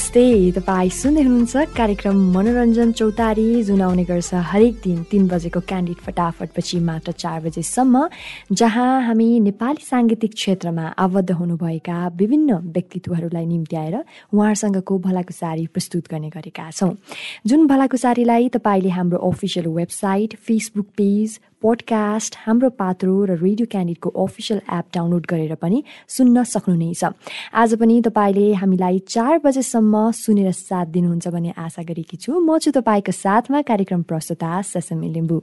नमस्ते। तपाईँ सुन्दै हुनुहुन्छ कार्यक्रम मनोरञ्जन चौतारी। जुन आउने गर्छ हरेक दिन तिन बजेको क्यान्डिड फटाफटपछि मात्र चार बजेसम्म जहाँ हामी नेपाली साङ्गीतिक क्षेत्रमा आबद्ध हुनुभएका विभिन्न व्यक्तित्वहरूलाई निम्त्याएर उहाँहरूसँगको भलाकुसारी प्रस्तुत गर्ने गरेका छौँ। जुन भलाकुसारीलाई तपाईँले हाम्रो official website Facebook page podcast Hamro Patro र रेडियो क्यान्डिडको अफिसियल एप डाउनलोड गरेर पनि सुन्न सक्नुहुनेछ आज पनि तपाईँले हामीलाई चार बजेसम्म सुनेर साथ दिनुहुन्छ भन्ने आशा गरेकी छु। म छु तपाईँको साथमा कार्यक्रम प्रस्तुता ससमी लिम्बू।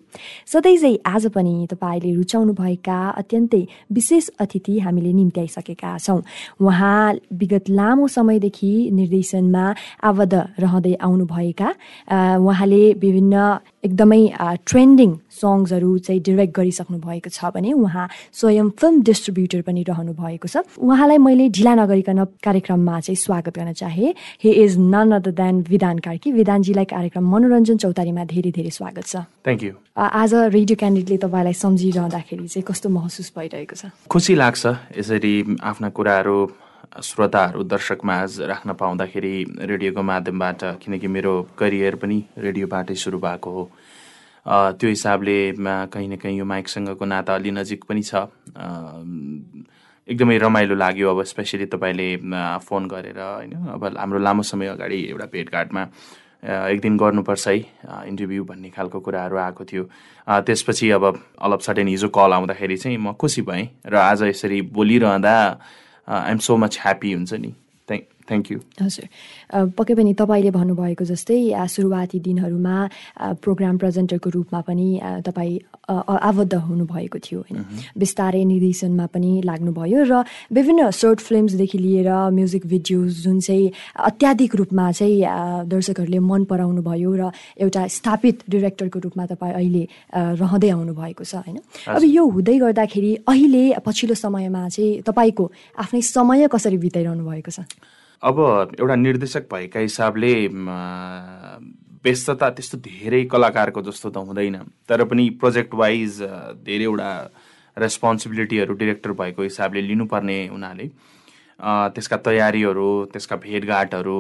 सधैँ आज पनि तपाईँले रुचाउनुभएका अत्यन्तै विशेष अतिथि हामीले निम्त्याइसकेका छौँ। उहाँ विगत लामो समयदेखि निर्देशनमा आबद्ध रहँदै आउनुभएका उहाँले विभिन्न एकदमै ट्रेन्डिङ सङ्ग्सहरू चाहिँ डिरेक्ट गरिसक्नु भएको छ भने उहाँ स्वयं फिल्म डिस्ट्रिब्युटर पनि रहनु भएको छ। उहाँलाई मैले ढिला नगरिकन कार्यक्रममा चाहिँ स्वागत गर्न चाहे। हे is none other than Bidhan Karki विधानजीलाई कार्यक्रम मनोरञ्जन चौतारीमा धेरै धेरै स्वागत छ। थ्याङ्क यू आज रेडियो क्यान्डिडेटले तपाईँलाई सम्झिरहँदाखेरि चाहिँ कस्तो महसुस भइरहेको छ? खुसी लाग्छ यसरी आफ्ना कुराहरू श्रोताहरू दर्शकमाझ राख्न पाउँदाखेरि रेडियोको माध्यमबाट किनकि मेरो करियर पनि रेडियोबाटै सुरु भएको हो। त्यो हिसाबले कहीँ न कहीँ यो माइकसँगको नाता अलि नजिक पनि छ। एकदमै रमाइलो लाग्यो अब स्पेसली तपाईँले फोन गरेर होइन अब हाम्रो लामो समय अगाडि एउटा भेटघाटमा एक दिन गर्नुपर्छ है इन्टरभ्यू भन्ने खालको कुराहरू आएको थियो। त्यसपछि अब अलप सडेन हिजो कल आउँदाखेरि चाहिँ म खुसी भएँ र आज यसरी बोलिरहँदा आइएम सो मच ह्याप्पी हुन्छ नि थ्याङ्क यू हजुर। पक्कै पनि तपाईँले भन्नुभएको जस्तै सुरुवाती दिनहरूमा प्रोग्राम प्रेजेन्टरको रूपमा पनि तपाईँ आबद्ध हुनुभएको थियो होइन। बिस्तारै निर्देशनमा पनि लाग्नुभयो र विभिन्न सर्ट फिल्मसदेखि लिएर म्युजिक भिडियोज जुन चाहिँ अत्याधिक रूपमा चाहिँ दर्शकहरूले मन पराउनु भयो र एउटा स्थापित डिरेक्टरको रूपमा तपाईँ अहिले रहँदै आउनुभएको छ होइन। अब यो हुँदै गर्दाखेरि अहिले पछिल्लो समयमा चाहिँ तपाईँको आफ्नै समय कसरी बिताइरहनु भएको छ? अब एउटा निर्देशक भएका हिसाबले व्यस्तता त्यस्तो धेरै कलाकारको जस्तो त हुँदैन। तर पनि प्रोजेक्ट वाइज धेरैवटा रेस्पोन्सिबिलिटीहरू डिरेक्टर भएको हिसाबले लिनुपर्ने हुनाले त्यसका तयारीहरू त्यसका भेटघाटहरू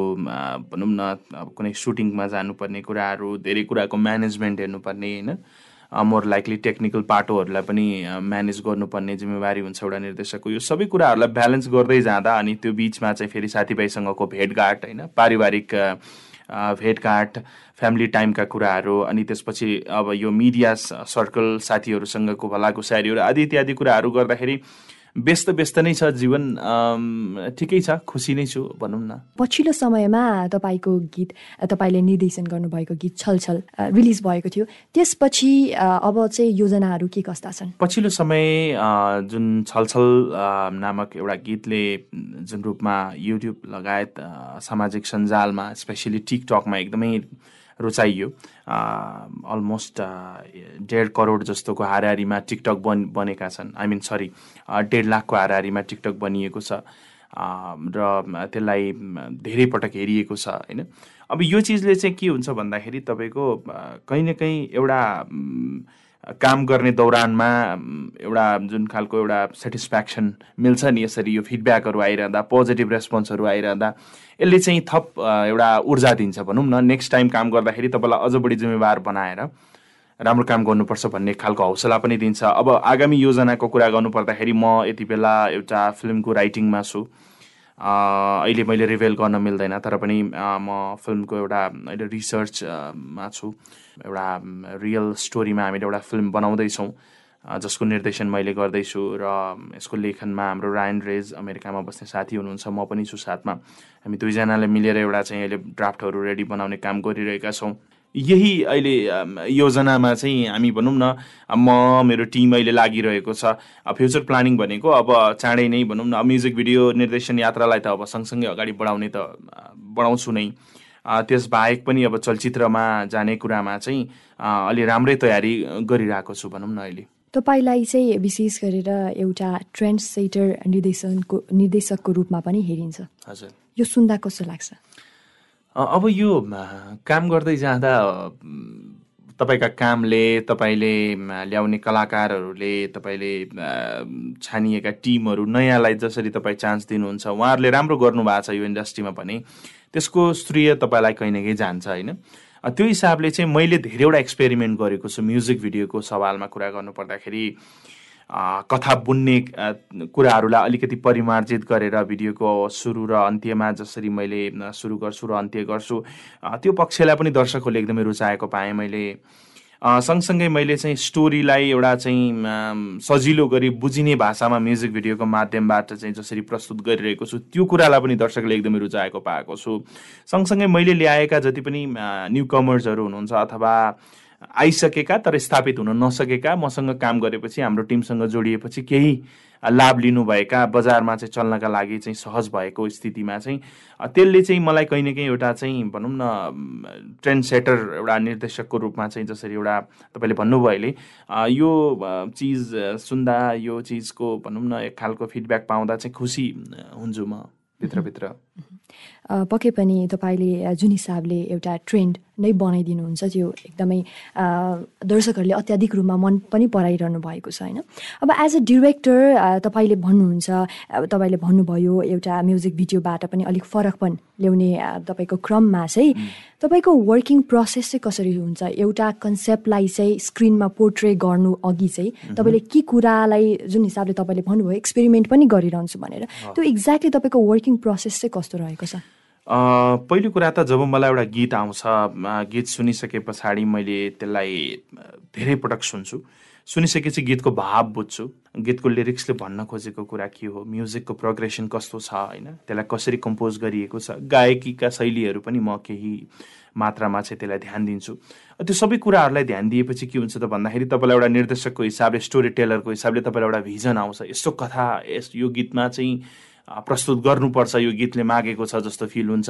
भनौँ न कुनै सुटिङमा जानुपर्ने कुराहरू धेरै कुराको म्यानेजमेन्ट हेर्नुपर्ने होइन? मोर लाइकली टेक्निकल पाटोहरूलाई पनि म्यानेज गर्नुपर्ने जिम्मेवारी हुन्छ एउटा निर्देशकको। यो सबै कुराहरूलाई ब्यालेन्स गर्दै जाँदा अनि त्यो बिचमा चाहिँ फेरि साथीभाइसँगको भेटघाट होइन? पारिवारिक भेटघाट फ्यामिली टाइमका कुराहरू अनि त्यसपछि अब यो मिडिया सर्कल साथीहरूसँगको भलाकुसारीहरू आदि इत्यादि कुराहरू गर्दाखेरि व्यस्त व्यस्त नै छ जीवन ठिकै छ खुसी नै छु भनौँ न। पछिल्लो समयमा तपाईँको गीत तपाईँले निर्देशन गर्नुभएको गीत छलछल रिलिज भएको थियो। त्यसपछि अब चाहिँ योजनाहरू के कस्ता छन्? पछिल्लो समय जुन छलछल नामक एउटा गीतले जुन रूपमा युट्युब लगायत सामाजिक सञ्जालमा स्पेसली टिकटकमा एकदमै रुचाइयो। अलमोस्ट डेढ करोड जस्तोको हाराहारीमा टिकटक बन बनेका छन्। आई मिन सरी डेढ लाखको हाराहारीमा टिकटक बनिएको छ। र त्यसलाई धेरै पटक हेरिएको छ होइन? अब यो चिजले चाहिँ के हुन्छ भन्दाखेरि तपाईँको कहीँ न कहीँ एउटा काम गर्ने दौरानमा एउटा जुन खालको एउटा सेटिस्फ्याक्सन मिल्छ नि यसरी यो फिडब्याकहरू आइरहँदा पोजिटिभ रेस्पोन्सहरू आइरहँदा यसले चाहिँ थप एउटा ऊर्जा दिन्छ भनौँ न। नेक्स्ट टाइम काम गर्दाखेरि तपाईँलाई अझ बढी जिम्मेवार बनाएर राम्रो काम गर्नुपर्छ भन्ने खालको हौसला पनि दिन्छ। अब आगामी योजनाको कुरा गर्नुपर्दाखेरि म यति बेला एउटा फिल्मको राइटिङमा छु। अहिले मैले रिभेल गर्न मिल्दैन तर पनि म फिल्मको एउटा अहिले रिसर्चमा छु। एउटा रियल स्टोरीमा हामीले एउटा फिल्म बनाउँदैछौँ। जसको निर्देशन मैले गर्दैछु र यसको लेखनमा हाम्रो रायन रेज अमेरिकामा बस्ने साथी हुनुहुन्छ म पनि छु साथमा। हामी दुईजनाले मिलेर एउटा चाहिँ अहिले ड्राफ्टहरू रेडी बनाउने काम गरिरहेका छौँ। यही अहिले योजनामा चाहिँ हामी भनौँ न म मेरो टिम अहिले लागिरहेको छ। फ्युचर प्लानिङ भनेको अब चाँडै नै भनौँ न म्युजिक भिडियो निर्देशन यात्रालाई त अब सँगसँगै अगाडि बढाउने त बढाउँछु नै। त्यसबाहेक पनि अब चलचित्रमा जाने कुरामा चाहिँ अलि राम्रै तयारी गरिरहेको छु भनौँ न अहिले। तपाईँलाई चाहिँ विशेष गरेर एउटा ट्रेन्ड सेटर निर्देशनको निर्देशकको रूपमा पनि हेरिन्छ। हजुर। यो सुन्दा कस्तो लाग्छ? अब यो काम गर्दै जाँदा तपाईँका कामले तपाईँले ल्याउने कलाकारहरूले तपाईँले छानिएका टिमहरू नयाँलाई जसरी तपाईँ चान्स दिनुहुन्छ उहाँहरूले राम्रो गर्नुभएको छ यो इन्डस्ट्रीमा पनि। त्यसको श्रेय तपाईँलाई कहीँ न कहीँ जान्छ होइन? त्यो हिसाबले चाहिँ मैले धेरैवटा एक्सपेरिमेन्ट गरेको छु म्युजिक भिडियोको सवालमा कुरा गर्नुपर्दाखेरि कथा बुन्ने कुराहरूलाई अलिकति परिमार्जित गरेर भिडियोको सुरु र अन्त्यमा जसरी मैले सुरु गर्छु र अन्त्य गर्छु त्यो पक्षलाई पनि दर्शकहरूले एकदमै रुचाएको पाएँ मैले। सँगसँगै मैले चाहिँ स्टोरीलाई एउटा चाहिँ सजिलो गरी बुझिने भाषामा म्युजिक भिडियोको माध्यमबाट चाहिँ जसरी प्रस्तुत गरिरहेको छु त्यो कुरालाई पनि दर्शकले एकदमै रुचाएको पाएको छु। सँगसँगै मैले ल्याएका जति पनि न्यु कमर्सहरू हुनुहुन्छ अथवा आइसकेका तर स्थापित हुन नसकेका। मसँग काम गरेपछि हाम्रो टिमसँग जोडिएपछि केही लाभ लिनुभएका बजारमा चाहिँ चल्नका लागि चाहिँ सहज भएको स्थितिमा चाहिँ त्यसले चाहिँ मलाई कहीँ न कहीँ एउटा चाहिँ भनौँ न ट्रेन्ड सेटर एउटा निर्देशकको रूपमा चाहिँ जसरी एउटा तपाईँले भन्नुभयो अहिले यो चिज सुन्दा यो चिजको भनौँ न एक खालको फिडब्याक पाउँदा चाहिँ खुसी हुन्छु म भित्रभित्र। पक्कै पनि तपाईँले जुन हिसाबले एउटा ट्रेन्ड नै बनाइदिनुहुन्छ त्यो एकदमै दर्शकहरूले अत्याधिक रूपमा मन पनि पराइरहनु भएको छ होइन? अब एज अ डिरेक्टर तपाईँले भन्नुहुन्छ तपाईँले भन्नुभयो एउटा म्युजिक भिडियोबाट पनि अलिक फरक पनि ल्याउने तपाईँको क्रममा चाहिँ तपाईँको वर्किङ प्रोसेस चाहिँ कसरी हुन्छ? एउटा कन्सेप्टलाई चाहिँ स्क्रिनमा पोर्ट्रे गर्नु अघि चाहिँ तपाईँले के कुरालाई जुन हिसाबले तपाईँले भन्नुभयो एक्सपेरिमेन्ट पनि गरिरहन्छु भनेर। त्यो एक्ज्याक्टली तपाईँको वर्किङ प्रोसेस चाहिँ कस्तो रहेको छ? पहिलो कुरा त जब मलाई एउटा गीत आउँछ गीत सुनिसके पछाडि मैले त्यसलाई धेरै पटक सुन्छु। सुनिसकेपछि गीतको भाव बुझ्छु। गीतको लिरिक्सले भन्न खोजेको कुरा के हो? म्युजिकको प्रोग्रेसन कस्तो छ होइन? त्यसलाई कसरी कम्पोज गरिएको छ? गायकीका शैलीहरू पनि म केही मात्रामा चाहिँ त्यसलाई ध्यान दिन्छु। त्यो सबै कुराहरूलाई ध्यान दिएपछि के हुन्छ त भन्दाखेरि तपाईँलाई एउटा निर्देशकको हिसाबले स्टोरी टेलरको हिसाबले तपाईँलाई एउटा भिजन आउँछ। यस्तो कथा यस यो गीतमा चाहिँ प्रस्तुत गर्नुपर्छ यो गीतले मागेको छ जस्तो फिल हुन्छ।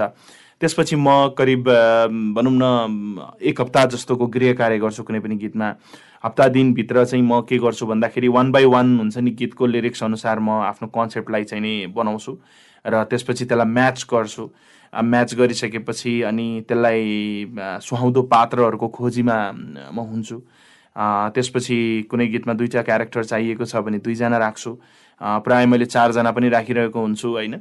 त्यसपछि म करिब भनौँ न एक हप्ता जस्तोको गृह कार्य गर्छु कुनै पनि गीतमा। हप्ता दिनभित्र चाहिँ म के गर्छु भन्दाखेरि वान बाई वान हुन्छ नि गीतको लिरिक्स अनुसार म आफ्नो कन्सेप्टलाई चाहिँ नि बनाउँछु र त्यसपछि त्यसलाई म्याच गर्छु। म्याच गरिसकेपछि अनि त्यसलाई सुहाउँदो पात्रहरूको खोजीमा म हुन्छु। त्यसपछि कुनै गीतमा दुईवटा क्यारेक्टर चाहिएको छ भने दुईजना राख्छु। प्रायः मैले चारजना पनि राखिरहेको हुन्छु होइन?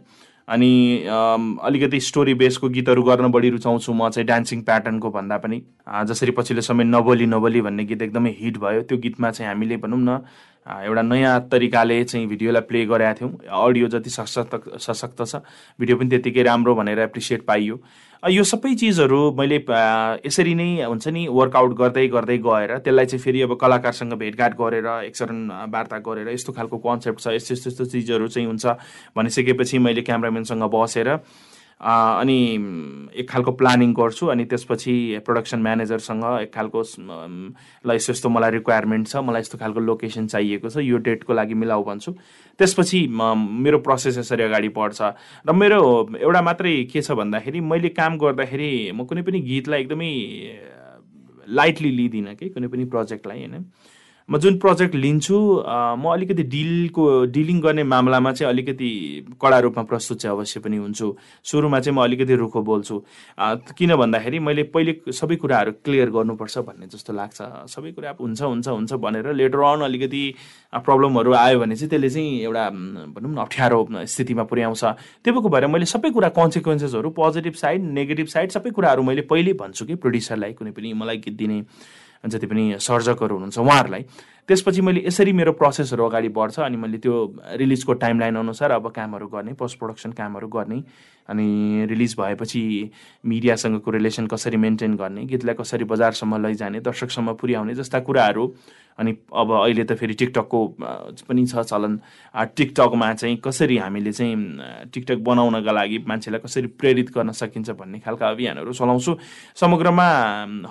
अनि अलिकति स्टोरी बेसको गीतहरू गर्न बढी रुचाउँछु म चाहिँ डान्सिङ प्याटर्नको भन्दा पनि। जसरी पछिल्लो समय नबोली नबोली भन्ने गीत एकदमै हिट भयो त्यो गीतमा चाहिँ हामीले भनौँ न एउटा नयाँ तरिकाले चाहिँ भिडियोलाई प्ले गरेका थियौँ। अडियो जति सशक्त सशक्त छ भिडियो पनि त्यत्तिकै राम्रो भनेर एप्रिसिएट पाइयो। यो सबै चिजहरू मैले यसरी नै हुन्छ नि वर्कआउट गर्दै गर्दै गएर त्यसलाई चाहिँ फेरि अब कलाकारसँग भेटघाट गरेर एकचरण वार्ता गरेर यस्तो खालको कन्सेप्ट छ यस्तो यस्तो यस्तो चिजहरू चाहिँ हुन्छ भनिसकेपछि मैले क्यामराम्यानसँग बसेर अनि एक खालको प्लानिङ गर्छु अनि त्यसपछि प्रडक्सन म्यानेजरसँग एक खालको ल यस्तो यस्तो मलाई रिक्वायरमेन्ट छ मलाई यस्तो खालको लोकेसन चाहिएको छ यो डेटको लागि मिलाउ भन्छु। त्यसपछि मेरो प्रोसेस यसरी अगाडि बढ्छ। र मेरो एउटा मात्रै के छ भन्दाखेरि मैले काम गर्दाखेरि म कुनै पनि गीतलाई एकदमै लाइटली लिँदिनँ कि कुनै पनि प्रोजेक्टलाई होइन। म जुन प्रोजेक्ट लिन्छु म अलिकति डिलको डिलिङ गर्ने मामलामा चाहिँ अलिकति कडा रूपमा प्रस्तुत चाहिँ अवश्य पनि हुन्छु। सुरुमा चाहिँ म अलिकति रुखो बोल्छु। किन भन्दाखेरि मैले पहिले सबै कुराहरू क्लियर गर्नुपर्छ भन्ने जस्तो लाग्छ। सबै कुरा हुन्छ हुन्छ हुन्छ भनेर लेटर अन अलिकति प्रब्लमहरू आयो भने चाहिँ त्यसले चाहिँ एउटा भनौँ न अप्ठ्यारो स्थितिमा पुर्याउँछ। त्यो भएको भएर मैले सबै कुरा कन्सिक्वेन्सेसहरू पोजिटिभ साइड नेगेटिभ साइड सबै कुराहरू मैले पहिल्यै भन्छु कि प्रड्युसरलाई कुनै पनि मलाई गीत दिने। जति पनि सर्जकहरू हुनुहुन्छ उहाँहरूलाई त्यसपछि मैले यसरी मेरो प्रोसेसहरू अगाडि बढ्छ अनि मैले त्यो रिलिजको टाइमलाइन अनुसार अब कामहरू गर्ने पोस्ट प्रडक्सन कामहरू गर्ने अनि रिलिज भएपछि मिडियासँगको रिलेसन कसरी मेन्टेन गर्ने गीतलाई कसरी बजारसम्म लैजाने दर्शकसम्म पुर्याउने जस्ता कुराहरू अनि अब अहिले त फेरि टिकटकको पनि छ चलन। टिकटकमा चाहिँ कसरी हामीले चाहिँ टिकटक बनाउनका लागि मान्छेलाई कसरी प्रेरित गर्न सकिन्छ भन्ने खालका अभियानहरू चलाउँछु। समग्रमा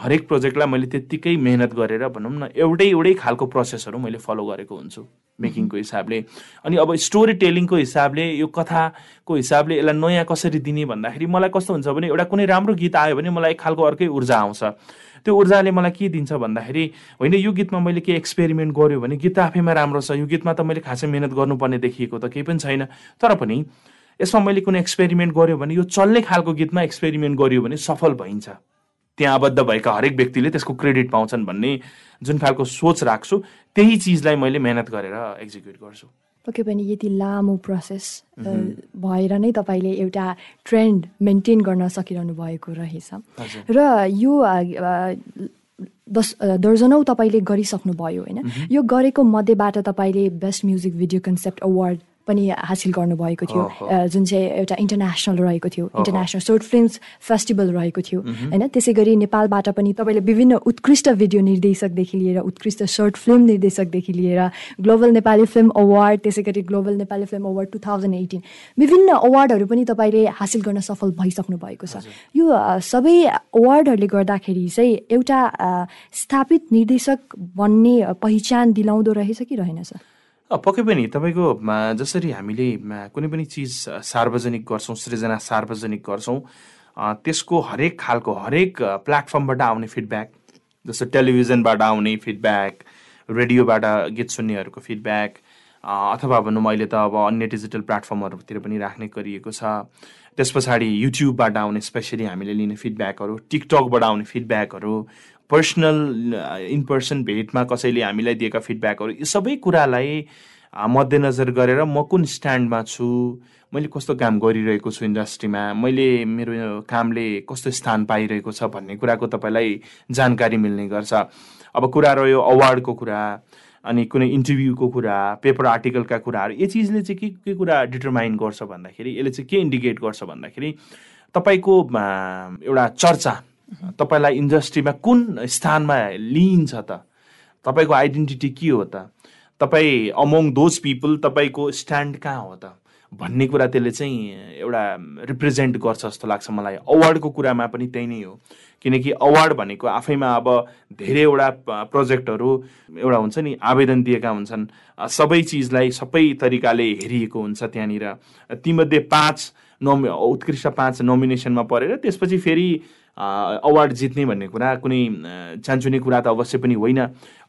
हरेक प्रोजेक्टलाई मैले त्यत्तिकै मेहनत गरेर भनौँ न एउटै एउटै खालको प्रोसेसहरू मैले फलो गरेको हुन्छु मेकिङको हिसाबले। अनि अब स्टोरी टेलिङको हिसाबले यो कथाको हिसाबले यसलाई नयाँ कसरी दिने भन्दाखेरि मलाई कस्तो हुन्छ भने एउटा कुनै राम्रो गीत आयो भने मलाई एक खालको अर्कै ऊर्जा आउँछ। त्यो ऊर्जाले मलाई के दिन्छ भन्दाखेरि होइन यो गीतमा मैले के एक्सपेरिमेन्ट गऱ्यो भने गीत आफैमा राम्रो छ यो गीतमा त मैले खासै मिहिनेत गर्नुपर्ने देखिएको त केही पनि छैन। तर पनि यसमा मैले कुनै एक्सपेरिमेन्ट गऱ्यो भने यो चल्ने खालको गीतमा एक्सपेरिमेन्ट गऱ्यो भने सफल भइन्छ। त्यहाँ आबद्ध भएका हरेक व्यक्तिले त्यसको क्रेडिट पाउँछन् भन्ने जुन खालको सोच राख्छु त्यही चिजलाई मैले मेहनत गरेर एक्जिक्युट गर्छु। पक्कै पनि यति लामो प्रोसेस भएर नै तपाईँले एउटा ट्रेन्ड मेन्टेन गर्न सकिरहनु भएको रहेछ। र यो दस दर्जनौ तपाईँले गरिसक्नुभयो होइन। यो गरेको मध्येबाट तपाईँले best music video concept award पनि हासिल गर्नुभएको थियो। जुन चाहिँ एउटा इन्टरनेसनल रहेको थियो। इन्टरनेसनल सोर्ट फिल्म फेस्टिभल रहेको थियो। होइन त्यसै गरी नेपालबाट पनि तपाईँले विभिन्न उत्कृष्ट भिडियो निर्देशकदेखि लिएर उत्कृष्ट सर्ट फिल्म निर्देशकदेखि लिएर ग्लोबल नेपाली फिल्म अवार्ड त्यसै गरी global Nepali film award two thousand eighteen विभिन्न अवार्डहरू पनि तपाईँले हासिल गर्न सफल भइसक्नु भएको छ। यो सबै अवार्डहरूले गर्दाखेरि चाहिँ एउटा स्थापित निर्देशक बन्ने पहिचान दिलाउँदो रहेछ कि रहेनछ पक्कै पनि तपाईँको जसरी हामीले कुनै पनि चिज सार्वजनिक गर्छौँ सृजना सार्वजनिक गर्छौँ त्यसको हरेक खालको हरेक प्लेटफर्मबाट आउने फिडब्याक जस्तो टेलिभिजनबाट आउने फिडब्याक रेडियोबाट गीत सुन्नेहरूको फिडब्याक अथवा भनौँ अहिले त अब अन्य डिजिटल प्लेटफर्महरूतिर पनि राख्ने गरिएको छ। त्यस पछाडि युट्युबबाट आउने स्पेसली हामीले लिने फिडब्याकहरू टिकटकबाट आउने फिडब्याकहरू पर्सनल इन पर्सन भेटमा कसैले हामीलाई दिएका फिडब्याकहरू यो सबै कुरालाई मध्यनजर गरेर म कुन स्ट्यान्डमा छु मैले कस्तो काम गरिरहेको छु इन्डस्ट्रीमा मैले मेरो कामले कस्तो स्थान पाइरहेको छ भन्ने कुराको तपाईँलाई जानकारी मिल्ने गर्छ। अब कुरा रह्यो अवार्डको कुरा अनि कुनै इन्टरभ्यूको कुरा पेपर आर्टिकलका कुराहरू यो चिजले चाहिँ के के कुरा डिटरमाइन गर्छ भन्दाखेरि यसले चाहिँ के इन्डिकेट गर्छ भन्दाखेरि तपाईँको एउटा चर्चा तपाईँलाई इन्डस्ट्रीमा कुन स्थानमा लिइन्छ त? तपाईँको आइडेन्टिटी के हो त? तपाईँ अमोङ दोज पिपल तपाईँको स्ट्यान्ड कहाँ हो त? भन्ने कुरा त्यसले चाहिँ एउटा रिप्रेजेन्ट गर्छ जस्तो लाग्छ मलाई। अवार्डको कुरामा पनि त्यही नै हो। किनकि अवार्ड भनेको आफैमा अब धेरैवटा प्रोजेक्टहरू एउटा हुन्छ नि आवेदन दिएका हुन्छन्। सबै चिजलाई सबै तरिकाले हेरिएको हुन्छ त्यहाँनिर। तीमध्ये पाँच नोमि उत्कृष्ट पाँच नोमिनेसनमा परेर त्यसपछि फेरि अवार्ड जित्ने भन्ने कुरा कुनै चान्चुने कुरा त अवश्य पनि होइन।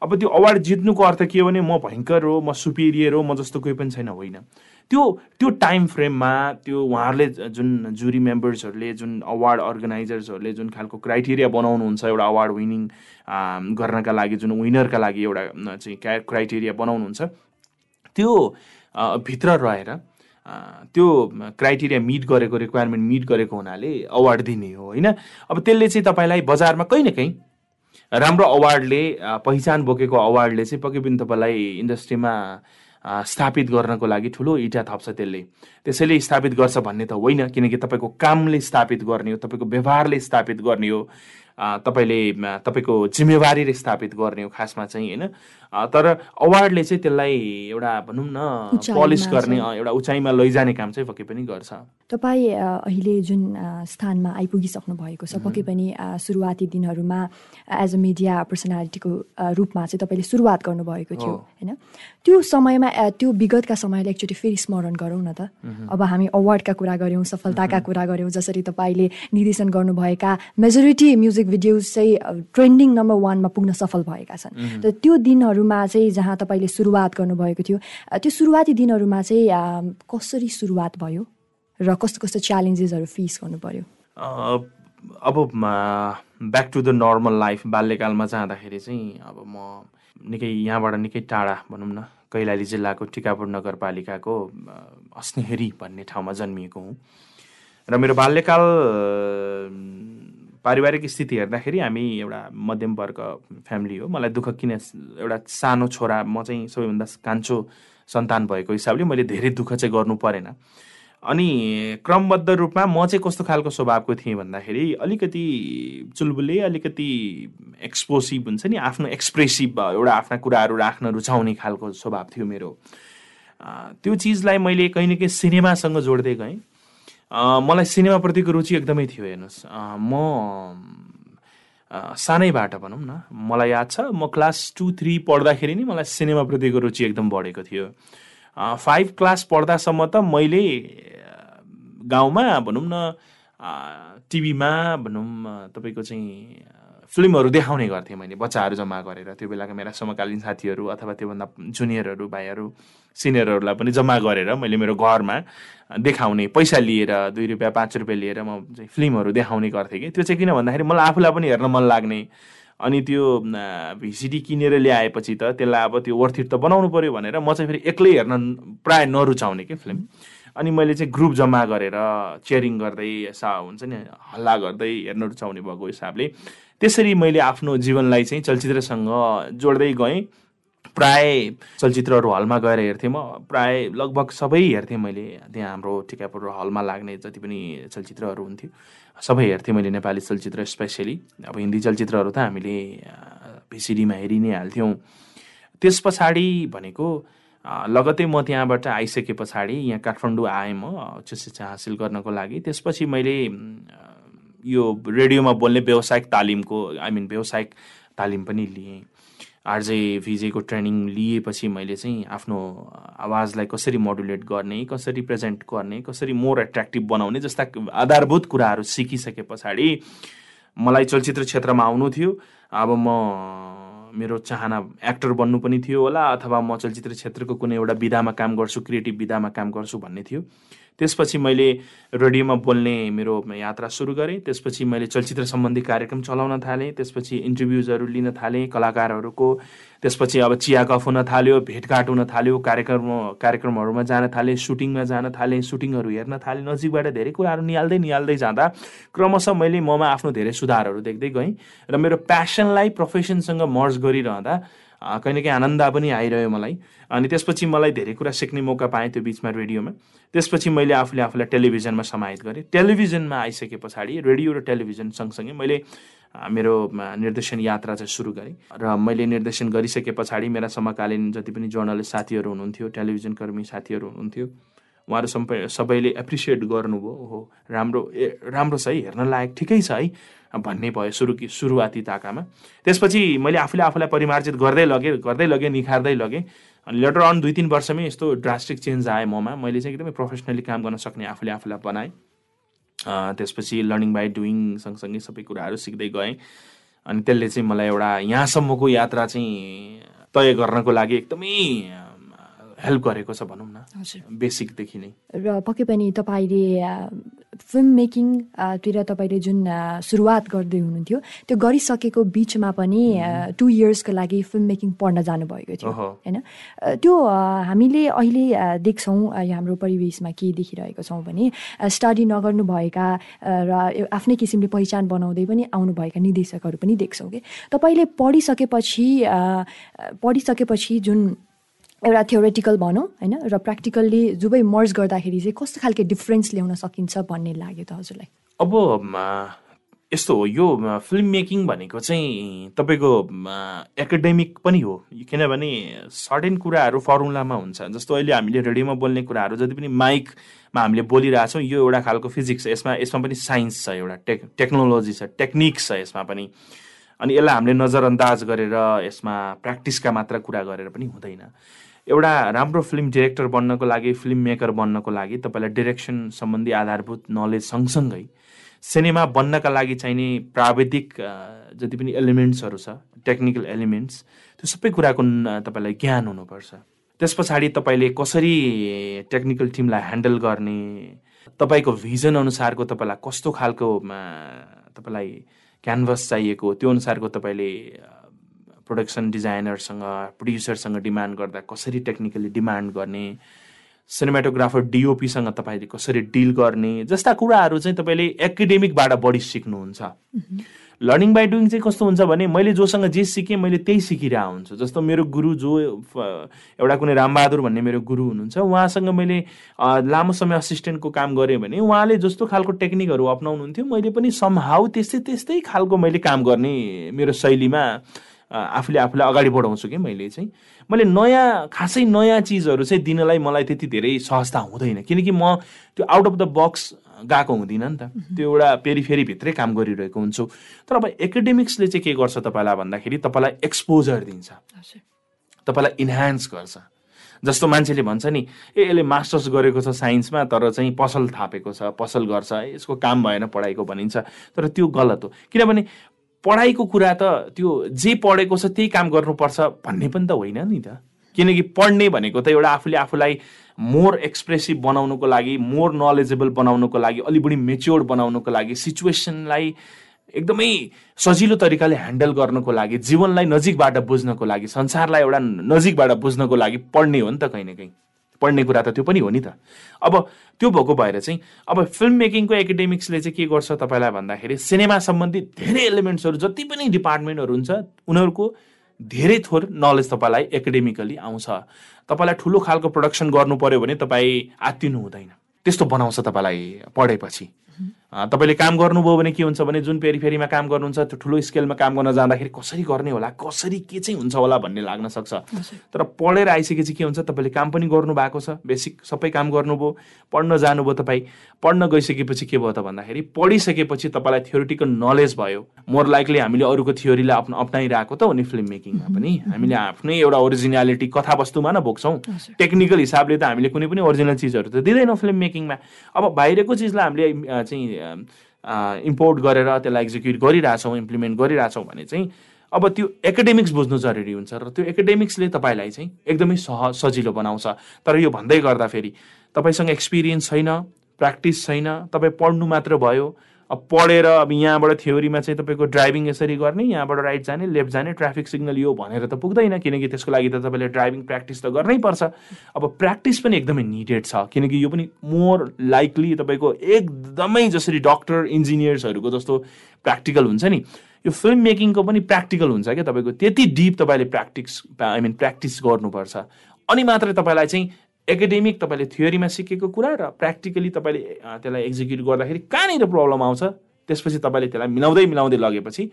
अब त्यो अवार्ड जित्नुको अर्थ के हो भने म भयङ्कर हो म सुपेरियर हो म जस्तो कोही पनि छैन होइन। त्यो त्यो टाइम फ्रेममा त्यो उहाँहरूले जुन जुरी मेम्बर्सहरूले जुन अवार्ड अर्गनाइजर्सहरूले जुन खालको क्राइटेरिया बनाउनुहुन्छ एउटा अवार्ड विनिङ गर्नका लागि जुन विनरका लागि एउटा चाहिँ क्राइटेरिया बनाउनुहुन्छ त्यो भित्र रहेर त्यो क्राइटेरिया मिट गरेको रिक्वायरमेन्ट मिट गरेको हुनाले अवार्ड दिने हो होइन? अब त्यसले चाहिँ तपाईँलाई बजारमा कहीँ न कहीँ राम्रो अवार्डले पहिचान बोकेको अवार्डले चाहिँ पक्कै पनि तपाईँलाई इन्डस्ट्रीमा स्थापित गर्नको लागि ठुलो इटा थप्छ त्यसले। त्यसैले स्थापित गर्छ भन्ने त होइन किनकि तपाईँको कामले स्थापित गर्ने हो तपाईँको व्यवहारले स्थापित गर्ने हो तपाईँले तपाईँको जिम्मेवारीले स्थापित गर्ने हो खासमा चाहिँ होइन? तर अवार्डले चाहिँ त्यसलाई एउटा भनौँ न पलिस गर्ने एउटा उचाइमा लैजाने काम चाहिँ पक्कै पनि गर्छ। तपाईँ अहिले जुन स्थानमा आइपुगिसक्नु भएको छ पक्कै पनि सुरुवाती दिनहरूमा एज अ मिडिया पर्सनालिटीको रूपमा चाहिँ तपाईँले सुरुवात गर्नुभएको थियो होइन? त्यो समयमा त्यो विगतका समयलाई एकचोटि फेरि स्मरण गरौँ न त। अब हामी अवार्डका कुरा गऱ्यौँ सफलताका कुरा गऱ्यौँ जसरी तपाईँले निर्देशन गर्नुभएका मेजोरिटी म्युजिक भिडियोज चाहिँ ट्रेन्डिङ नम्बर वानमा पुग्न सफल भएका छन्। र त्यो दिनहरू दिनहरूमा चाहिँ जहाँ तपाईँले सुरुवात गर्नुभएको थियो त्यो सुरुवाती दिनहरूमा चाहिँ कसरी सुरुवात भयो र कस्तो कस्तो च्यालेन्जेसहरू फेस गर्नु पर्यो अब back to the normal life बाल्यकालमा जाँदाखेरि चाहिँ अब म निकै यहाँबाट निकै टाढा भनौँ न कैलाली जिल्लाको टिकापुर नगरपालिकाको अस्नेहेरी भन्ने ठाउँमा जन्मिएको हुँ। र मेरो बाल्यकाल पारिवारिक स्थिति हेर्दाखेरि हामी एउटा मध्यम वर्ग फ्यामिली हो। मलाई दुःख किन एउटा सानो छोरा म चाहिँ सबैभन्दा कान्छो सन्तान भएको हिसाबले मैले धेरै दुःख चाहिँ गर्नु परेन। अनि क्रमबद्ध रूपमा म चाहिँ कस्तो खालको स्वभावको थिएँ भन्दाखेरि अलिकति चुलबुले अलिकति एक्सपोसिभ हुन्छ नि आफ्नो एक्सप्रेसिभ एउटा आफ्ना कुराहरू राख्न रुचाउने खालको स्वभाव थियो मेरो। त्यो चिजलाई मैले कहीँ न कहीँ सिनेमासँग जोड्दै गएँ। मलाई सिनेमाप्रतिको रुचि एकदमै थियो हेर्नुहोस्। म सानैबाट भनौँ न मलाई याद छ म क्लास टू थ्री पढ्दाखेरि नि मलाई सिनेमाप्रतिको रुचि एकदम बढेको थियो। फाइभ क्लास पढ्दासम्म त मैले गाउँमा भनौँ न टिभीमा भनौँ तपाईँको चाहिँ फिल्महरू देखाउने गर्थेँ मैले बच्चाहरू जम्मा गरेर। त्यो बेलाका मेरा समकालीन साथीहरू अथवा त्योभन्दा जुनियरहरू भाइहरू सिनियरहरूलाई पनि जम्मा गरेर मैले मेरो घरमा देखाउने पैसा लिएर दुई रुपियाँ पाँच रुपियाँ लिएर म चाहिँ फिल्महरू देखाउने गर्थेँ कि। त्यो चाहिँ किन भन्दाखेरि मलाई आफूलाई पनि हेर्न मन लाग्ने। अनि त्यो भिसिडी किनेर ल्याएपछि त त्यसलाई अब त्यो वर्थिट त बनाउनु पऱ्यो भनेर म चाहिँ फेरि एक्लै हेर्न प्रायः नरुचाउने कि फिल्म। अनि मैले चाहिँ ग्रुप जम्मा गरेर चेयरिङ गर्दै सा हुन्छ नि हल्ला गर्दै हेर्न रुचाउने भएको हिसाबले त्यसरी मैले आफ्नो जीवनलाई चाहिँ चलचित्रसँग जोड्दै गएँ। प्राय चलचित्रहरू हलमा गएर हेर्थेँ म। प्राय लगभग सबै हेर्थेँ मैले। त्यहाँ हाम्रो टिकापुर हलमा लाग्ने जति पनि चलचित्रहरू हुन्थ्यो सबै हेर्थेँ मैले नेपाली चलचित्र स्पेसली अब हिन्दी चलचित्रहरू त हामीले भिसिडीमा हेरि नै हाल्थ्यौँ। त्यस पछाडि भनेको लगतै म त्यहाँबाट आइसके पछाडि यहाँ काठमाडौँ आएँ म उच्च शिक्षा हासिल गर्नको लागि। त्यसपछि मैले यो रेडियोमा बोल्ने व्यावसायिक तालिमको आई मिन व्यावसायिक तालिम पनि लिएँ। आरजे भिजेको ट्रेनिङ लिएपछि मैले चाहिँ आफ्नो आवाजलाई कसरी मोडुलेट गर्ने कसरी प्रेजेन्ट गर्ने कसरी मोर एट्र्याक्टिभ बनाउने जस्ता आधारभूत कुराहरू सिकिसके पछाडि मलाई चलचित्र क्षेत्रमा आउनु थियो। अब म मेरो चाहना एक्टर बन्नु पनि थियो होला अथवा म चलचित्र क्षेत्रको कुनै एउटा विधामा काम गर्छु क्रिएटिभ विधामा काम गर्छु भन्ने थियो। त्यसपछि मैले रेडियोमा बोल्ने मेरो यात्रा सुरु गरेँ। त्यसपछि मैले चलचित्र सम्बन्धी कार्यक्रम चलाउन थालेँ। त्यसपछि इन्टरभ्युजहरू लिन थालेँ कलाकारहरूको। त्यसपछि अब चिया कफ हुन थाल्यो भेटघाट हुन थाल्यो कार्यक्रम कार्यक्रमहरूमा जान थालेँ सुटिङमा जान थालेँ सुटिङहरू हेर्न थालेँ। नजिकबाट धेरै कुराहरू निहाल्दै निहाल्दै जाँदा क्रमशः मैले ममा आफ्नो धेरै सुधारहरू देख्दै गएँ। र मेरो प्यासनलाई प्रोफेसनसँग मर्ज गरिरहँदा कहिले काहीँ आनन्द पनि आइरह्यो मलाई। अनि त्यसपछि मलाई धेरै कुरा सिक्ने मौका पाएँ त्यो बिचमा रेडियोमा। त्यसपछि मैले आफूले आफूलाई टेलिभिजनमा समाहित गरेँ। टेलिभिजनमा आइसके पछाडि रेडियो र टेलिभिजन सँगसँगै मैले मेरो निर्देशन यात्रा चाहिँ सुरु गरेँ। र मैले निर्देशन गरिसके पछाडि मेरा समकालीन जति पनि जर्नलिस्ट साथीहरू हुनुहुन्थ्यो टेलिभिजन कर्मी साथीहरू हुनुहुन्थ्यो उहाँहरू सबै सबैले एप्रिसिएट गर्नुभयो। ओहो राम्रो ए राम्रो छ है हेर्न लायक ठिकै छ है भन्ने भयो सुरु सुरुवाती ताकामा। त्यसपछि मैले आफूले आफूलाई परिमार्जित गर्दै लगेँ गर्दै लगेँ निखार्दै लगेँ। अनि लेटर अन दुई तिन वर्षमै यस्तो ड्रास्टिक चेन्ज आयो ममा। मैले चाहिँ एकदमै प्रोफेसनली काम गर्न सक्ने आफूले आफूलाई बनाएँ। त्यसपछि लर्निङ बाई डुइङ सँगसँगै सबै कुराहरू सिक्दै गएँ। अनि त्यसले चाहिँ मलाई एउटा यहाँसम्मको यात्रा चाहिँ तय गर्नको लागि एकदमै हेल्प गरेको छ भनौँ न। बेसिकदेखि नै। र पक्कै पनि तपाईँले फिल्म मेकिङतिर तपाईँले जुन सुरुवात गर्दै हुनुहुन्थ्यो त्यो गरिसकेको बिचमा पनि टु इयर्सको लागि फिल्म मेकिङ पढ्न जानुभएको थियो होइन? त्यो हामीले अहिले देख्छौँ हाम्रो परिवेशमा के देखिरहेको छौँ भने स्टडी नगर्नुभएका र आफ्नै किसिमले पहिचान बनाउँदै पनि आउनुभएका निर्देशकहरू पनि देख्छौँ कि? तपाईँले पढिसकेपछि पढिसकेपछि जुन एउटा थियोरेटिकल भनौँ होइन? र प्र्याक्टिकल्ली जुबै मर्ज गर्दाखेरि चाहिँ कस्तो खालको डिफ्रेन्स ल्याउन सकिन्छ भन्ने लाग्यो त हजुरलाई? अब यस्तो हो यो फिल्म मेकिङ भनेको चाहिँ तपाईँको एकाडेमिक पनि हो। किनभने सर्टेन कुराहरू फर्मुलामा हुन्छ। जस्तो अहिले हामीले रेडियोमा बोल्ने कुराहरू जति पनि माइकमा हामीले बोलिरहेछौँ यो एउटा खालको फिजिक्स छ। यसमा यसमा पनि साइन्स छ एउटा टेक टेक्नोलोजी छ टेक्निक्स छ यसमा पनि। अनि यसलाई हामीले नजरअन्दाज गरेर यसमा प्र्याक्टिसका मात्र कुरा गरेर पनि हुँदैन। एउटा राम्रो फिल्म डिरेक्टर बन्नको लागि फिल्म मेकर बन्नको लागि तपाईँलाई डिरेक्सन सम्बन्धी आधारभूत नलेज सँगसँगै सिनेमा बन्नका लागि चाहिने प्राविधिक जति पनि एलिमेन्ट्सहरू छ टेक्निकल एलिमेन्ट्स त्यो सबै कुराको तपाईँलाई ज्ञान हुनुपर्छ। त्यस पछाडि तपाईँले कसरी टेक्निकल टिमलाई ह्यान्डल गर्ने तपाईँको भिजन अनुसारको तपाईँलाई कस्तो खालको तपाईँलाई क्यानभस चाहिएको त्यो अनुसारको तपाईँले प्रोडक्सन डिजाइनरसँग प्रड्युसरसँग डिमान्ड गर्दा कसरी टेक्निकली डिमान्ड गर्ने सिनेमाटोग्राफर डिओपीसँग तपाईँले कसरी डिल गर्ने जस्ता कुराहरू चाहिँ तपाईँले एकाडेमिकबाट बढी सिक्नुहुन्छ। लर्निङ बाई डुइङ चाहिँ कस्तो हुन्छ भने मैले जोसँग जे सिकेँ मैले त्यही सिकिरहेको हुन्छु। जस्तो मेरो गुरु जो एउटा कुनै रामबहादुर भन्ने मेरो गुरु हुनुहुन्छ उहाँसँग मैले लामो समय असिस्टेन्टको काम गरेँ भने उहाँले जस्तो खालको टेक्निकहरू अप्नाउनुहुन्थ्यो मैले पनि समहाउ त्यस्तै त्यस्तै खालको मैले काम गर्ने मेरो शैलीमा आफूले आफूलाई अगाडि बढाउँछु कि मैले चाहिँ। मैले नयाँ खासै नयाँ चिजहरू चाहिँ दिनलाई मलाई त्यति धेरै सहजता हुँदैन। किनकि म त्यो आउट अफ द बक्स गएको हुँदिनँ नि त। त्यो एउटा पेरिफेरी भित्रै काम गरिरहेको हुन्छु। तर अब एकाडेमिक्सले चाहिँ के गर्छ तपाईँलाई भन्दाखेरि तपाईँलाई एक्सपोजर दिन्छ। तपाईँलाई इन्हान्स गर्छ। जस्तो मान्छेले भन्छ नि ए यसले मास्टर्स गरेको छ साइन्समा तर चाहिँ पसल थापेको छ पसल गर्छ यसको काम भएन पढाइको भनिन्छ। तर त्यो गलत हो। किनभने पढाइको कुरा त त्यो जे पढेको छ त्यही काम गर्नुपर्छ भन्ने पनि त होइन नि त। किनकि पढ्ने भनेको त एउटा आफूले आफूलाई मोर एक्सप्रेसिभ बनाउनुको लागि मोर नलेजेबल बनाउनुको लागि अलि बढी मेच्योर बनाउनुको लागि सिचुएसनलाई एकदमै सजिलो तरिकाले ह्यान्डल गर्नको लागि जीवनलाई नजिकबाट बुझ्नको लागि संसारलाई एउटा नजिकबाट बुझ्नको लागि पढ्ने हो नि त कहीँ न कहीँ। पढ्ने कुरा त त्यो पनि हो नि त। अब त्यो भएको भएर चाहिँ अब फिल्म मेकिङको एकाडेमिक्सले चाहिँ के गर्छ तपाईँलाई भन्दाखेरि सिनेमा सम्बन्धी धेरै एलिमेन्ट्सहरू जति पनि डिपार्टमेन्टहरू हुन्छ उनीहरूको धेरै थोर नलेज तपाईँलाई एकाडेमिकली आउँछ। तपाईँलाई ठुलो खालको प्रडक्सन गर्नु पर्यो भने तपाईँ आत्तिनु हुँदैन। त्यस्तो बनाउँछ तपाईँलाई पढेपछि। तपाईँले काम गर्नुभयो भने के हुन्छ भने जुन पेरिफेरीमा काम गर्नुहुन्छ त्यो ठुलो स्केलमा काम गर्न जाँदाखेरि कसरी गर्ने होला कसरी के चाहिँ हुन्छ होला भन्ने लाग्न सक्छ। तर पढेर आइसकेपछि के हुन्छ तपाईँले काम पनि गर्नु भएको छ बेसिक सबै काम गर्नुभयो पढ्न जानुभयो तपाईँ पढ्न गइसकेपछि के भयो त भन्दाखेरि पढिसकेपछि तपाईँलाई थ्योरिटिकल नलेज भयो। मोर लाइकली हामीले अरूको थ्योरीलाई आफ्नो अप्नाइरहेको त हो नि फिल्म मेकिङमा पनि। हामीले आफ्नै एउटा ओरिजिनालिटी कथावस्तुमा न बोक्छौँ टेक्निकल हिसाबले त हामीले कुनै पनि ओरिजिनल चिजहरू त दिँदैनौँ फिल्म मेकिङमा अब बाहिरको चिजलाई हामीले चाहिँ इम्पोर्ट गरेर त्यसलाई एक्जिक्युट गरिरहेछौँ इम्प्लिमेन्ट गरिरहेछौँ भने चाहिँ अब त्यो एकाडेमिक्स बुझ्नु जरुरी हुन्छ र त्यो एकाडेमिक्सले तपाईँलाई चाहिँ एकदमै सह सजिलो बनाउँछ। तर यो भन्दै गर्दाखेरि तपाईँसँग एक्सपिरियन्स छैन प्र्याक्टिस छैन तपाईँ पढ्नु मात्र भयो अब पढेर अब यहाँबाट थ्योरीमा चाहिँ तपाईँको ड्राइभिङ यसरी गर्ने यहाँबाट राइट जाने लेफ्ट जाने ट्राफिक सिग्नल यो भनेर त पुग्दैन किनकि त्यसको लागि त तपाईँले ड्राइभिङ प्र्याक्टिस त गर्नै पर्छ। अब प्र्याक्टिस पनि एकदमै निडेड छ किनकि यो पनि मोर लाइकली तपाईँको एकदमै जसरी डक्टर इन्जिनियर्सहरूको जस्तो प्र्याक्टिकल हुन्छ नि यो फिल्म मेकिङको पनि प्र्याक्टिकल हुन्छ क्या तपाईँको त्यति डिप तपाईँले प्र्याक्टिस आई मिन प्र्याक्टिस गर्नुपर्छ। अनि मात्रै तपाईँलाई चाहिँ एकाडेमिक तपाईँले थ्योरीमा सिकेको कुरा र प्र्याक्टिकली तपाईँले त्यसलाई एक्जिक्युट गर्दाखेरि कहाँनिर प्रब्लम आउँछ त्यसपछि तपाईँले त्यसलाई मिलाउँदै मिलाउँदै लगेपछि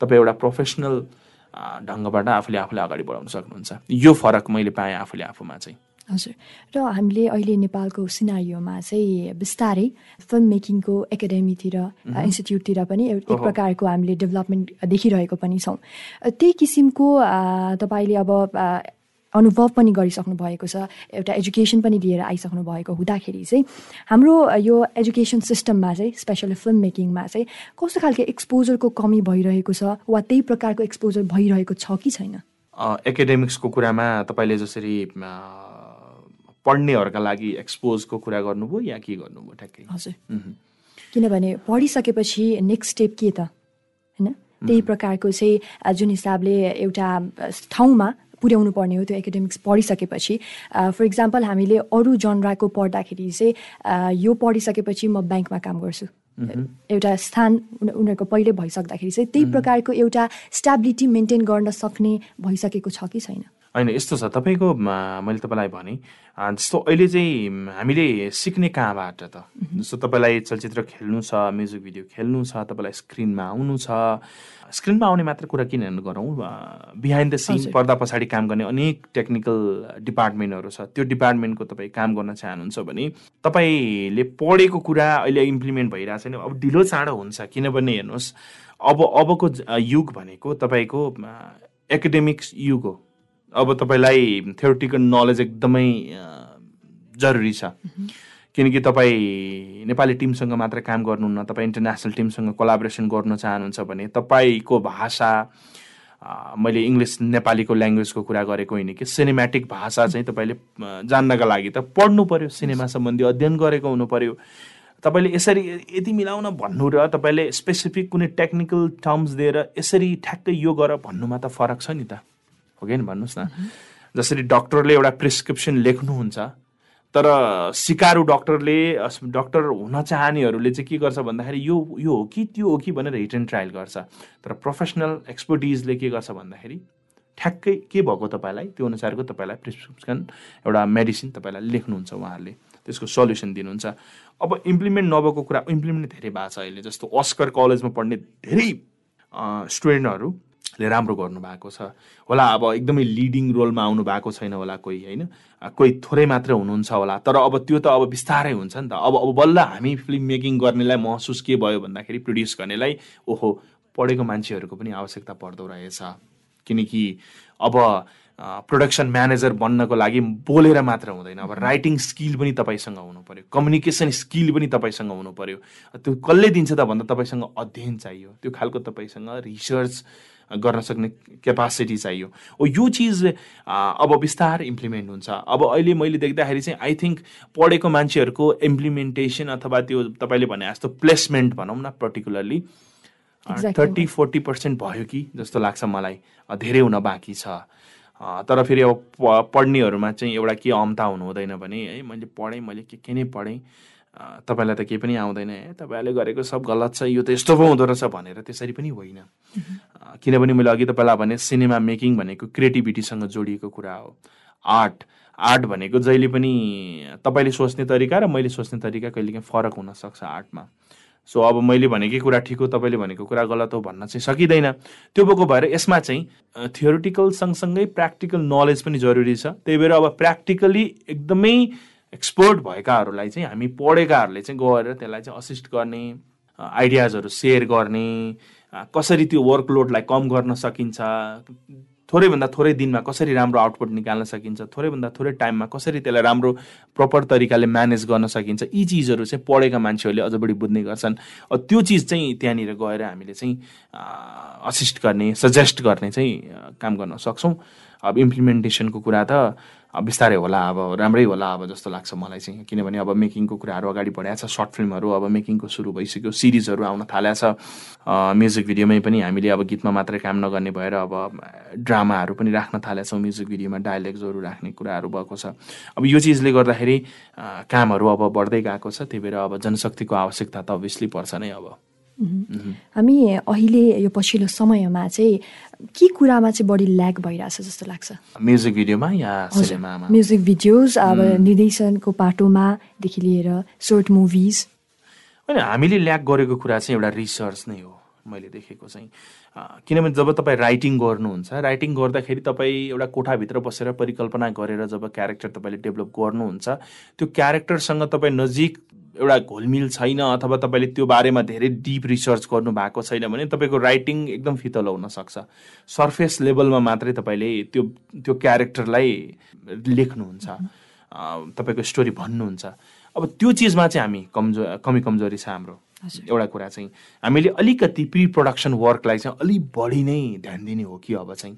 तपाईँ एउटा प्रोफेसनल ढङ्गबाट आफूले आफूलाई अगाडि बढाउन सक्नुहुन्छ। यो फरक मैले पाएँ आफूले आफूमा चाहिँ। हजुर। र हामीले अहिले नेपालको सिनारीमा चाहिँ बिस्तारै फिल्म मेकिङको एकाडेमीतिर इन्स्टिट्युटतिर पनि एक प्रकारको हामीले डेभलपमेन्ट देखिरहेको पनि छौँ। त्यही किसिमको तपाईँले अब अनुभव पनि गरिसक्नु भएको छ एउटा एजुकेसन पनि लिएर आइसक्नु भएको हुँदाखेरि चाहिँ हाम्रो यो एजुकेसन सिस्टममा चाहिँ स्पेसली फिल्म मेकिङमा चाहिँ कस्तो खालको एक्सपोजरको कमी भइरहेको छ वा त्यही प्रकारको एक्सपोजर भइरहेको छ कि छैन? एकाडेमिक्सको कुरामा तपाईँले जसरी पढ्नेहरूका लागि एक्सपोजको कुरा गर्नुभयो या के गर्नुभयो ठ्याक्कै? हजुर। किनभने पढिसकेपछि नेक्स्ट स्टेप के त? होइन? त्यही प्रकारको चाहिँ जुन हिसाबले एउटा ठाउँमा पुर्याउनु पर्ने हो त्यो एकाडेमिक्स पढिसकेपछि। फर इक्जाम्पल हामीले अरू जनराको पढ्दाखेरि चाहिँ यो पढिसकेपछि म ब्याङ्कमा काम गर्छु। एउटा स्थान उनीहरूको पहिले भइसक्दाखेरि चाहिँ त्यही प्रकारको एउटा स्ट्याबिलिटी मेन्टेन गर्न सक्ने भइसकेको छ कि छैन? होइन यस्तो छ। तपाईँको मैले तपाईँलाई भने जस्तो अहिले चाहिँ हामीले सिक्ने कहाँबाट त? जस्तो तपाईँलाई चलचित्र खेल्नु छ म्युजिक भिडियो खेल्नु छ तपाईँलाई स्क्रिनमा आउनु छ। स्क्रिनमा आउने मात्र कुरा किन गरौँ? बिहाइन्ड द सिन पर्दा पछाडि काम गर्ने अनेक टेक्निकल डिपार्टमेन्टहरू छ। त्यो डिपार्टमेन्टको तपाईँ काम गर्न चाहनुहुन्छ भने तपाईँले पढेको कुरा अहिले इम्प्लिमेन्ट भइरहेको छैन अब ढिलो चाँडो हुन्छ किनभने हेर्नुहोस् अब अबको युग भनेको तपाईँको एकाडेमिक्स युग हो। अब तपाईँलाई थ्योरिटिकल नलेज एकदमै जरुरी छ। किनकि तपाईँ नेपाली टिमसँग मात्र काम गर्नुहुन्न तपाईँ इन्टरनेसनल टिमसँग कोलाबोरेसन गर्न चाहनुहुन्छ भने तपाईँको भाषा मैले इङ्ग्लिस नेपालीको ल्याङ्ग्वेजको कुरा गरेको होइन कि सिनेमेटिक भाषा चाहिँ तपाईँले जान्नका लागि त पढ्नु पऱ्यो सिनेमा सम्बन्धी अध्ययन गरेको हुनु पऱ्यो तपाईँले यसरी यति मिलाउन भन्नु र तपाईँले स्पेसिफिक कुनै टेक्निकल टर्म्स दिएर यसरी ठ्याक्कै यो गर भन्नुमा त फरक छ नि त। हो कि भन्नुहोस् न। जसरी डक्टरले एउटा प्रिस्क्रिप्सन लेख्नुहुन्छ तर सिकारु डक्टरले डक्टर हुन चाहनेहरूले चाहिँ के गर्छ भन्दाखेरि यो यो हो कि त्यो हो कि भनेर हिट एन्ड ट्रायल गर्छ। तर प्रोफेसनल एक्सपर्टिजले के गर्छ भन्दाखेरि ठ्याक्कै के भएको तपाईँलाई त्यो अनुसारको तपाईँलाई प्रिस्क्रिप्सन एउटा मेडिसिन तपाईँलाई लेख्नुहुन्छ उहाँहरूले त्यसको सल्युसन दिनुहुन्छ। अब इम्प्लिमेन्ट नभएको कुरा इम्प्लिमेन्ट धेरै भएको छ अहिले जस्तो अस्कर कलेजमा पढ्ने धेरै स्टुडेन्टहरू ले राम्रो गर्नुभएको छ। होला अब एकदमै लिडिङ रोलमा आउनु भएको छैन होला कोही होइन? कोही थोरै मात्र हुनुहुन्छ होला तर अब त्यो त अब बिस्तारै हुन्छ नि त। अब अब बल्ल हामी फिल्म मेकिङ गर्नेलाई महसुस के भयो भन्दाखेरि प्रड्युस गर्नेलाई ओहो पढेको मान्छेहरूको पनि आवश्यकता पर्दो रहेछ। किनकि अब प्रोडक्सन म्यानेजर बन्नको लागि बोलेर मात्र हुँदैन। अब राइटिङ स्किल पनि तपाईँसँग हुनु पऱ्यो कम्युनिकेसन स्किल पनि तपाईँसँग हुनु पऱ्यो त्यो कसले दिन्छ त भन्दा तपाईँसँग अध्ययन चाहियो। त्यो खालको तपाईँसँग रिसर्च गर्न सक्ने क्यापासिटी चाहियो। ओ यो चिज अब बिस्तार इम्प्लिमेन्ट हुन्छ। अब अहिले मैले देख्दाखेरि चाहिँ आई थिङ्क पढेको मान्छेहरूको इम्प्लिमेन्टेसन अथवा त्यो तपाईँले भने जस्तो प्लेसमेन्ट भनौँ न पर्टिकुलरली थर्टी फोर्टी पर्सेन्ट भयो कि जस्तो लाग्छ मलाई। धेरै हुन बाँकी छ। तर फेरि अब पढ्नेहरूमा चाहिँ एउटा के अमता हुनु हुँदैन भने है मैले पढेँ मैले के के नै पढेँ। तपाईँलाई त केही पनि आउँदैन है तपाईँहरूले गरेको सब गलत छ यो त यस्तो पो हुँदो रहेछ भनेर त्यसरी पनि होइन। किनभने मैले अघि तपाईँलाई भने सिनेमा मेकिङ भनेको क्रिएटिभिटीसँग जोडिएको कुरा हो। आर्ट आर्ट भनेको जहिले पनि तपाईँले सोच्ने तरिका र मैले सोच्ने तरिका कहिलेकाहीँ फरक हुनसक्छ आर्टमा। सो अब मैले भनेकै कुरा ठिक हो तपाईँले भनेको कुरा गलत हो भन्न चाहिँ सकिँदैन। त्यो भएको भएर यसमा चाहिँ थियोरिटिकल सँगसँगै प्र्याक्टिकल नलेज पनि जरुरी छ। त्यही भएर अब प्र्याक्टिकली एकदमै एक्सपर्ट भएकाहरूलाई चाहिँ हामी पढेकाहरूले चाहिँ गएर त्यसलाई चाहिँ असिस्ट गर्ने आइडियाजहरू सेयर गर्ने कसरी त्यो वर्कलोडलाई कम गर्न सकिन्छ थोरैभन्दा थोरै दिनमा कसरी राम्रो आउटपुट निकाल्न सकिन्छ थोरैभन्दा थोरै टाइममा कसरी त्यसलाई राम्रो प्रपर तरिकाले म्यानेज गर्न सकिन्छ यी चिजहरू चाहिँ पढेका मान्छेहरूले अझ बढी बुझ्ने गर्छन्। त्यो चिज चाहिँ त्यहाँनिर गएर हामीले चाहिँ असिस्ट गर्ने सजेस्ट गर्ने चाहिँ काम गर्न सक्छौँ। अब इम्प्लिमेन्टेसनको कुरा त बिस्तारै होला अब राम्रै होला अब जस्तो लाग्छ मलाई चाहिँ। किनभने अब मेकिङको कुराहरू अगाडि बढाएको छ सर्ट फिल्महरू अब मेकिङको सुरु भइसक्यो सिरिजहरू आउन थालेको छ। म्युजिक भिडियोमै पनि हामीले अब गीतमा मात्रै काम नगर्ने भएर अब ड्रामाहरू पनि राख्न थालेका छौँ म्युजिक भिडियोमा डायलेक्ट्सहरू राख्ने कुराहरू भएको छ। अब यो चिजले गर्दाखेरि कामहरू अब बढ्दै गएको छ त्यही भएर अब जनशक्तिको आवश्यकता त अभियसली पर्छ नै अब। हामी अहिले यो पछिल्लो समयमा चाहिँ के कुरामा चाहिँ बढी ल्याग भइरहेछ जस्तो लाग्छ? म्युजिक भिडियोमा या सिनेमामा? म्युजिक भिडियोज अब निर्देशनको पाटोमादेखि लिएर सर्ट मुभिज। होइन हामीले ल्याग गरेको कुरा चाहिँ एउटा रिसर्च नै हो। मैले देखेको चाहिँ। किनभने जब तपाईँ राइटिङ गर्नुहुन्छ राइटिङ गर्दाखेरि तपाईँ एउटा कोठाभित्र बसेर परिकल्पना गरेर जब क्यारेक्टर तपाईँले डेभलप गर्नुहुन्छ त्यो क्यारेक्टरसँग तपाईँ नजिक एउटा घोलमिल छैन अथवा तपाईँले त्यो बारेमा धेरै डिप रिसर्च गर्नु भएको छैन भने तपाईँको राइटिङ एकदम फितलो हुनसक्छ सर्फेस लेभलमा मात्रै तपाईँले त्यो त्यो क्यारेक्टरलाई लेख्नुहुन्छ तपाईँको स्टोरी भन्नुहुन्छ। अब त्यो चिजमा चाहिँ हामी कमजो कमी कमजोरी छ हाम्रो। एउटा कुरा चाहिँ हामीले अलिकति प्रि प्रडक्सन वर्कलाई चाहिँ अलिक बढी नै ध्यान दिने हो कि अब चाहिँ?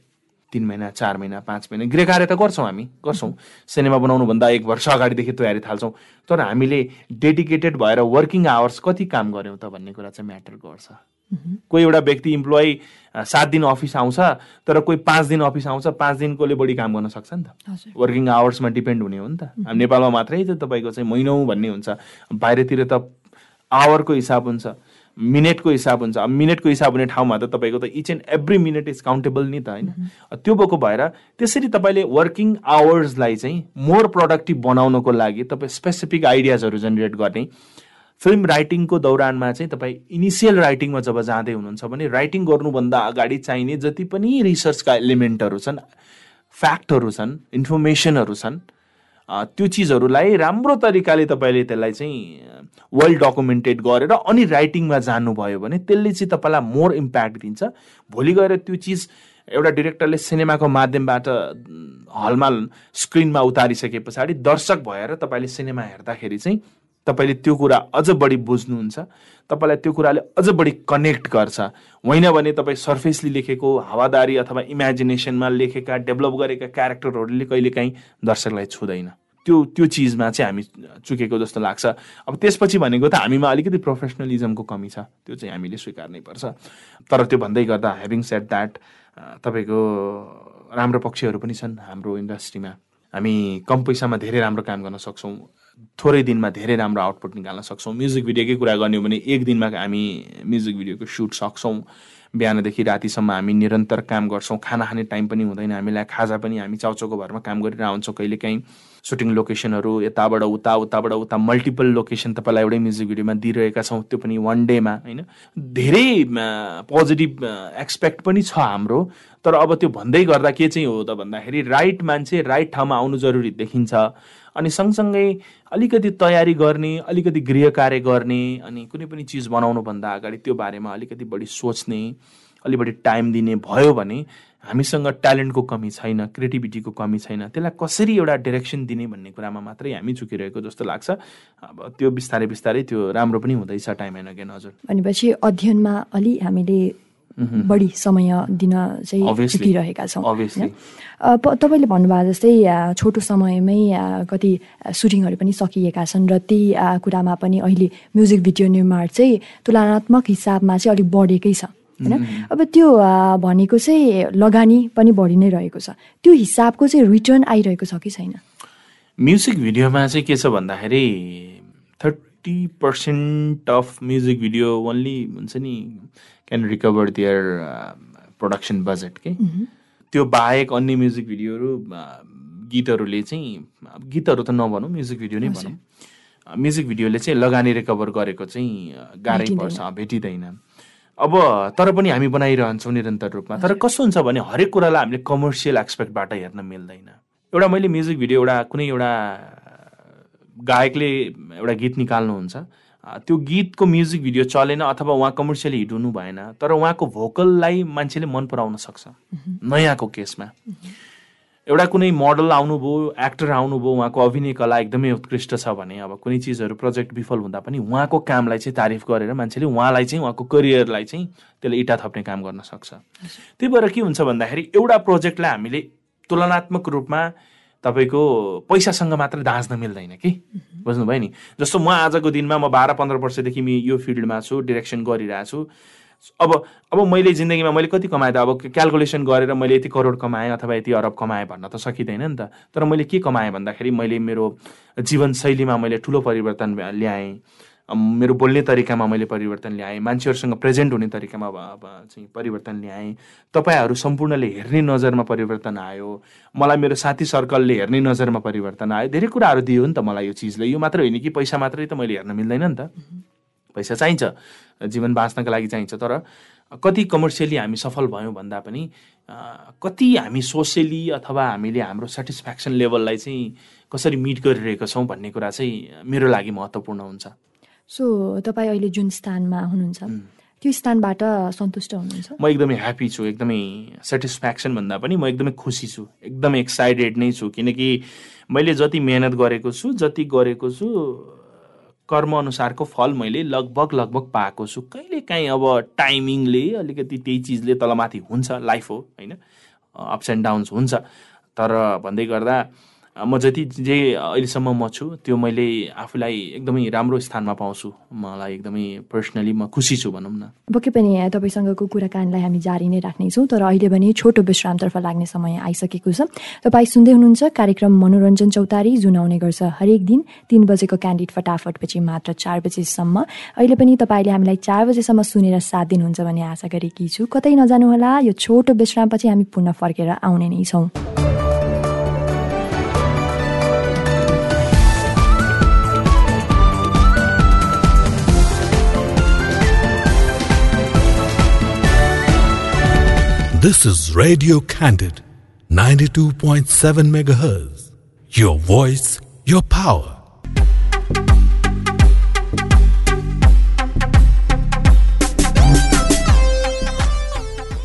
तिन महिना चार महिना पाँच महिना गृह कार्य त गर्छौँ हामी गर्छौँ। सिनेमा बनाउनुभन्दा एक वर्ष अगाडिदेखि तयारी थाल्छौँ। तर हामीले डेडिकेटेड भएर वर्किङ आवर्स कति काम गऱ्यौँ त भन्ने कुरा चाहिँ म्याटर गर्छ। कोही एउटा व्यक्ति इम्प्लोइ सात दिन अफिस आउँछ तर कोही पाँच दिन अफिस आउँछ पाँच दिनकोले बढी काम गर्न सक्छ नि त। वर्किङ आवर्समा डिपेन्ड हुने हो नि त। नेपालमा मात्रै त तपाईँको चाहिँ महिनौ भन्ने हुन्छ। बाहिरतिर त आवरको हिसाब हुन्छ मिनेटको हिसाब हुन्छ। अब मिनेटको हिसाब हुने ठाउँमा त तपाईँको त each and every minute is countable नि त होइन? त्यो भएको भएर त्यसरी तपाईँले वर्किङ आवर्सलाई चाहिँ मोर प्रोडक्टिभ बनाउनको लागि तपाईँ स्पेसिफिक आइडियाजहरू जेनेरेट गर्ने। फिल्म राइटिङको दौरानमा चाहिँ तपाईँ इनिसियल राइटिङमा जब जाँदै हुनुहुन्छ भने राइटिङ गर्नुभन्दा अगाडि चाहिने जति पनि रिसर्चका एलिमेन्टहरू छन् फ्याक्टहरू छन् इन्फर्मेसनहरू छन् त्यो चिजहरूलाई राम्रो तरिकाले तपाईँले त्यसलाई चाहिँ वेल डकुमेन्टेड गरेर अनि राइटिङमा जानुभयो भने त्यसले चाहिँ तपाईँलाई मोर इम्प्याक्ट दिन्छ। भोलि गएर त्यो चिज एउटा डिरेक्टरले सिनेमाको माध्यमबाट हलमा स्क्रिनमा उतारिसके पछाडि दर्शक भएर तपाईँले सिनेमा हेर्दाखेरि चाहिँ तपाईँले त्यो कुरा अझ बढी बुझ्नुहुन्छ। तपाईँलाई त्यो कुराले अझ बढी कनेक्ट गर्छ। होइन भने तपाईँ सर्फेसली लेखेको हावादारी अथवा इमेजिनेसनमा लेखेका डेभलप गरेका क्यारेक्टरहरूले कहिलेकाहीँ दर्शकलाई छुँदैन। त्यो त्यो चिजमा चाहिँ हामी चुकेको जस्तो लाग्छ। अब त्यसपछि भनेको त हामीमा अलिकति प्रोफेसनलिजमको कमी छ। त्यो चाहिँ हामीले स्वीकार्नै पर्छ। तर त्यो भन्दै गर्दा हेभिङ सेट द्याट तपाईँको राम्रो पक्षहरू पनि छन् हाम्रो इन्डस्ट्रीमा हामी कम पैसामा धेरै राम्रो काम गर्न सक्छौँ। थोरै दिनमा धेरै राम्रो आउटपुट निकाल्न सक्छौँ। म्युजिक भिडियोकै कुरा गर्ने हो भने एक दिनमा हामी म्युजिक भिडियोको सुट सक्छौँ। बिहानदेखि रातिसम्म हामी निरन्तर काम गर्छौँ। खाना खाने टाइम पनि हुँदैन। हामीलाई खाजा पनि हामी चाउचाउको भरमा काम गरेर आउँछौँ कहिलेकाहीँ। सुटिङ लोकेसनहरू यताबाट उता उताबाट उता मल्टिपल लोकेसन तपाईँलाई एउटै म्युजिक भिडियोमा दिइरहेका छौँ त्यो पनि वान डेमा होइन? धेरै पोजिटिभ एक्सपेक्ट पनि छ हाम्रो तर अब त्यो भन्दै गर्दा के चाहिँ हो त भन्दाखेरि राइट मान्छे राइट ठाउँमा आउनु जरुरी देखिन्छ अनि सँगसँगै अलिकति तयारी गर्ने अलिकति गृह कार्य गर्ने अनि कुनै पनि चिज बनाउनुभन्दा अगाडि त्यो बारेमा अलिकति बढी सोच्ने अलि बढी टाइम दिने भयो भने हामीसँग ट्यालेन्टको कमी छैन क्रिएटिभिटीको कमी छैन त्यसलाई कसरी एउटा डिरेक्सन दिने भन्ने कुरामा मात्रै हामी चुकिरहेको जस्तो लाग्छ। अब त्यो बिस्तारै बिस्तारै त्यो राम्रो पनि हुँदैछ टाइम एन्ड अगेन हजुर। भनेपछि अध्ययनमा अलि हामीले बढी समय दिन चाहिँ. चुकिरहेका छौँ तपाईँले भन्नुभयो जस्तै छोटो समयमै कति सुटिङहरू पनि सकिएका छन् र त्यही कुरामा पनि अहिले म्युजिक भिडियो निर्माण चाहिँ तुलनात्मक हिसाबमा चाहिँ अलिक बढेकै छ। होइन? अब त्यो भनेको चाहिँ लगानी पनि बढी नै रहेको छ। त्यो हिसाबको चाहिँ रिटर्न आइरहेको छ कि छैन? म्युजिक भिडियोमा चाहिँ के छ भन्दाखेरि thirty percent of music video only हुन्छ नि can recover their production budget के? त्यो बाहेक अन्य म्युजिक भिडियोहरू गीतहरूले चाहिँ गीतहरू त नभनौँ म्युजिक भिडियो नै भनौँ। म्युजिक भिडियोले चाहिँ लगानी रिकभर गरेको चाहिँ गाह्रै। पर्छ भेटिँदैन। अब तर पनि हामी बनाइरहन्छौँ निरन्तर रूपमा। तर कस्तो हुन्छ भने हरेक कुरालाई हामीले कमर्सियल एक्सपेक्टबाट हेर्न मिल्दैन। एउटा मैले म्युजिक भिडियो एउटा कुनै एउटा गायकले एउटा गीत निकाल्नुहुन्छ। त्यो गीतको म्युजिक भिडियो चलेन अथवा उहाँ कमर्सियली हिट हुनु भएन तर उहाँको भोकललाई मान्छेले मन पराउन सक्छ। नयाँको केसमा। एउटा कुनै मोडल आउनुभयो एक्टर आउनुभयो उहाँको अभिनय कला एकदमै उत्कृष्ट छ भने अब कुनै चिजहरू प्रोजेक्ट विफल हुँदा पनि उहाँको कामलाई चाहिँ तारिफ गरेर मान्छेले उहाँलाई चाहिँ उहाँको करियरलाई चाहिँ त्यसले इटा थप्ने काम गर्न सक्छ। त्यही भएर के हुन्छ भन्दाखेरि एउटा प्रोजेक्टलाई हामीले तुलनात्मक रूपमा तपाईँको पैसासँग मात्र दाँच्न मिल्दैन कि? बुझ्नुभयो नि? जस्तो म आजको दिनमा म बाह्र पन्ध्र वर्षदेखि यो फिल्डमा छु डिरेक्सन गरिरहेको छु अब अब मैले जिन्दगीमा मैले कति कमाएँ त? अब क्यालकुलेसन गरेर मैले यति करोड कमाएँ अथवा यति अरब कमाएँ भन्न त सकिँदैन नि त। तर मैले के कमाएँ भन्दाखेरि मैले मेरो जीवनशैलीमा मैले ठुलो परिवर्तन ल्याएँ। मेरो बोल्ने तरिकामा मैले परिवर्तन ल्याएँ। मान्छेहरूसँग प्रेजेन्ट हुने तरिकामा चाहिँ परिवर्तन ल्याएँ। तपाईँहरू सम्पूर्णले हेर्ने नजरमा परिवर्तन आयो। मलाई मेरो साथी सर्कलले हेर्ने नजरमा परिवर्तन आयो। धेरै कुराहरू दियो नि त मलाई यो चिजले। यो मात्र होइन कि पैसा मात्रै त मैले हेर्न मिल्दैन नि त। पैसा चाहिन्छ। जीवन बाँच्नका लागि चाहिन्छ। तर कति कमर्सियली हामी सफल भयौँ भन्दा पनि कति हामी सोसियली अथवा हामीले हाम्रो सेटिस्फ्याक्सन लेभललाई चाहिँ कसरी मिट गरिरहेका छौँ भन्ने कुरा चाहिँ मेरो लागि महत्त्वपूर्ण हुन्छ। सो तपाईँ अहिले जुन स्थानमा हुनुहुन्छ त्यो स्थानबाट सन्तुष्ट हुनुहुन्छ? म एकदमै ह्याप्पी छु एकदमै सेटिस्फ्याक्सन भन्दा पनि म एकदमै खुसी छु एकदमै एक्साइटेड नै छु। किनकि मैले जति मेहनत गरेको छु जति गरेको छु कर्म अनुसारको फल मैले लगभग लगभग पाएको छु। कहिले काहीँ अब टाइमिङले अलिकति त्यही चिजले तलमाथि हुन्छ लाइफ हो होइन? अप्स एन्ड डाउन्स हुन्छ। तर भन्दै गर्दा म जति जे अहिलेसम्म म छु त्यो मैले आफूलाई एकदमै राम्रो स्थानमा पाउँछु। मलाई एकदमै पर्सनली म खुसी छु भनौँ न। पक्कै पनि तपाईँसँगको कुराकानीलाई हामी जारी नै राख्नेछौँ तर अहिले भने छोटो विश्रामतर्फ लाग्ने समय आइसकेको छ। तपाईँ सुन्दै हुनुहुन्छ कार्यक्रम मनोरञ्जन चौतारी जुन आउने गर्छ हरेक दिन तिन बजेको क्यान्डिड फटाफटपछि मात्र चार बजेसम्म। अहिले पनि तपाईँले हामीलाई चार बजेसम्म सुनेर साथ दिनुहुन्छ भन्ने आशा गरेकी छु। कतै नजानुहोला यो छोटो विश्रामपछि हामी पुनः फर्केर आउने नै छौँ। This is Radio Candid, 92.7 megahertz. Your voice, your power.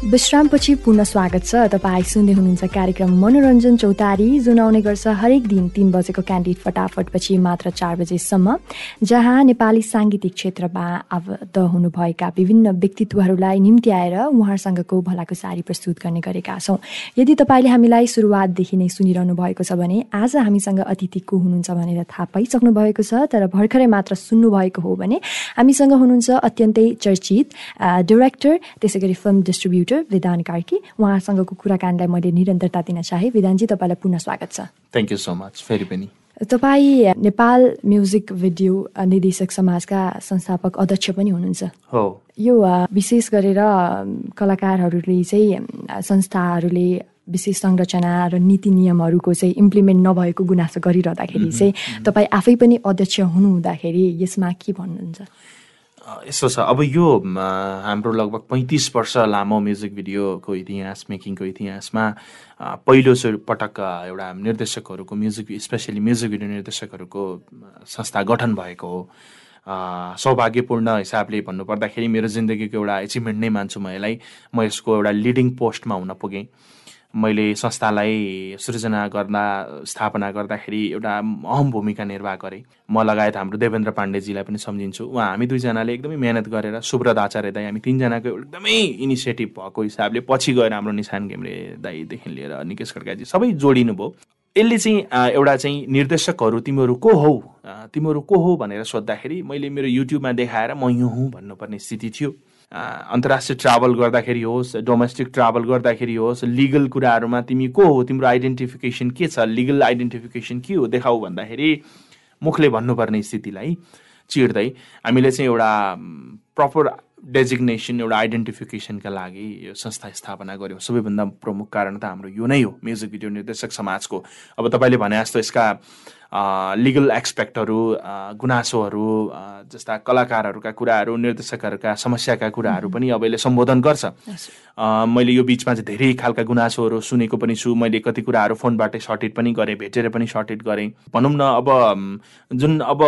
विश्रामपछि पुनः स्वागत छ। तपाईँ सुन्दै हुनुहुन्छ कार्यक्रम मनोरञ्जन चौतारी। जुन आउने गर्छ हरेक दिन तिन बजेको क्यान्डिड फटाफटपछि मात्र चार बजेसम्म जहाँ नेपाली साङ्गीतिक क्षेत्रमा आबद्ध हुनुभएका विभिन्न व्यक्तित्वहरूलाई निम्ति उहाँहरूसँगको भलाको सारी प्रस्तुत गर्ने गरेका छौँ। यदि तपाईँले हामीलाई सुरुवातदेखि नै सुनिरहनु भएको छ भने आज हामीसँग अतिथि को हुनुहुन्छ भनेर थाहा पाइसक्नु भएको छ तर भर्खरै मात्र सुन्नुभएको हो भने हामीसँग हुनुहुन्छ अत्यन्तै चर्चित अ, डाइरेक्टर त्यसै गरी फिल्म डिस्ट्रिब्युटर विधान कार्की उहाँसँगको कुराकानीलाई मैले निरन्तरता दिन चाहेँ। विधानजी तपाईँलाई पुनः स्वागत छ। थ्याङ्क यू सो मच फेरि पनि। तपाईँ नेपाल म्युजिक भिडियो निर्देशक समाजका संस्थापक अध्यक्ष पनि हुनुहुन्छ। हो। यो विशेष गरेर कलाकारहरूले चाहिँ संस्थाहरूले विशेष संरचना र नीति नियमहरूको चाहिँ इम्प्लिमेन्ट नभएको गुनासो गरिरहँदाखेरि चाहिँ तपाईँ आफै पनि अध्यक्ष हुनुहुँदाखेरि यसमा के भन्नुहुन्छ? अ, यस्तो छ। अब यो हाम्रो लगभग पैँतिस वर्ष लामो म्युजिक भिडियोको इतिहास मेकिङको इतिहासमा पहिलो पटक एउटा निर्देशकहरूको म्युजिक स्पेसली म्युजिक भिडियो निर्देशकहरूको संस्था गठन भएको हो। सौभाग्यपूर्ण हिसाबले भन्नुपर्दाखेरि मेरो जिन्दगीको एउटा एचिभमेन्ट नै मान्छु म यसलाई। म यसको एउटा लिडिङ पोस्टमा हुन पुगेँ। मैले संस्थालाई सृजना गर्दा स्थापना गर्दाखेरि एउटा अहम भूमिका निर्वाह गरेँ। म लगायत हाम्रो देवेन्द्र पाण्डेजीलाई पनि सम्झिन्छु। उहाँ हामी दुईजनाले एकदमै मिहिनेत गरेर सुब्रत आचार्य दाई हामी तिनजनाको एकदमै इनिसिएटिभ भएको हिसाबले पछि गएर हाम्रो निशान घिम्रे दाईदेखि लिएर निकेश खड्काजी सबै जोडिनु भयो यसले चाहिँ एउटा चाहिँ निर्देशकहरू तिमीहरू को हौ? तिमीहरू को हो भनेर सोद्धाखेरि मैले मेरो युट्युबमा देखाएर म यो हुँ भन्नुपर्ने स्थिति थियो। अन्तर्राष्ट्रिय ट्राभल गर्दाखेरि होस् डोमेस्टिक ट्राभल गर्दाखेरि होस् लिगल कुराहरूमा तिमी को हो? तिम्रो आइडेन्टिफिकेसन के छ? लिगल आइडेन्टिफिकेसन के हो? देखाऊ भन्दाखेरि मुखले भन्नुपर्ने स्थितिलाई चिर्दै हामीले चाहिँ एउटा प्रपर डेजिग्नेसन एउटा आइडेन्टिफिकेसनका लागि यो संस्था स्थापना गऱ्यौँ। सबैभन्दा प्रमुख कारण त हाम्रो यो नै हो म्युजिक भिडियो निर्देशक समाजको। अब तपाईँले भने जस्तो यसका लिगल एक्सपेक्टहरू गुनासोहरू जस्ता कलाकारहरूका कुराहरू निर्देशकहरूका समस्याका कुराहरू पनि अब यसले सम्बोधन गर्छ। मैले यो बिचमा चाहिँ धेरै खालका गुनासोहरू सुनेको पनि छु। मैले कति कुराहरू फोनबाटै सर्टेड पनि गरेँ भेटेर पनि सर्टेड गरेँ। भनौँ न अब जुन अब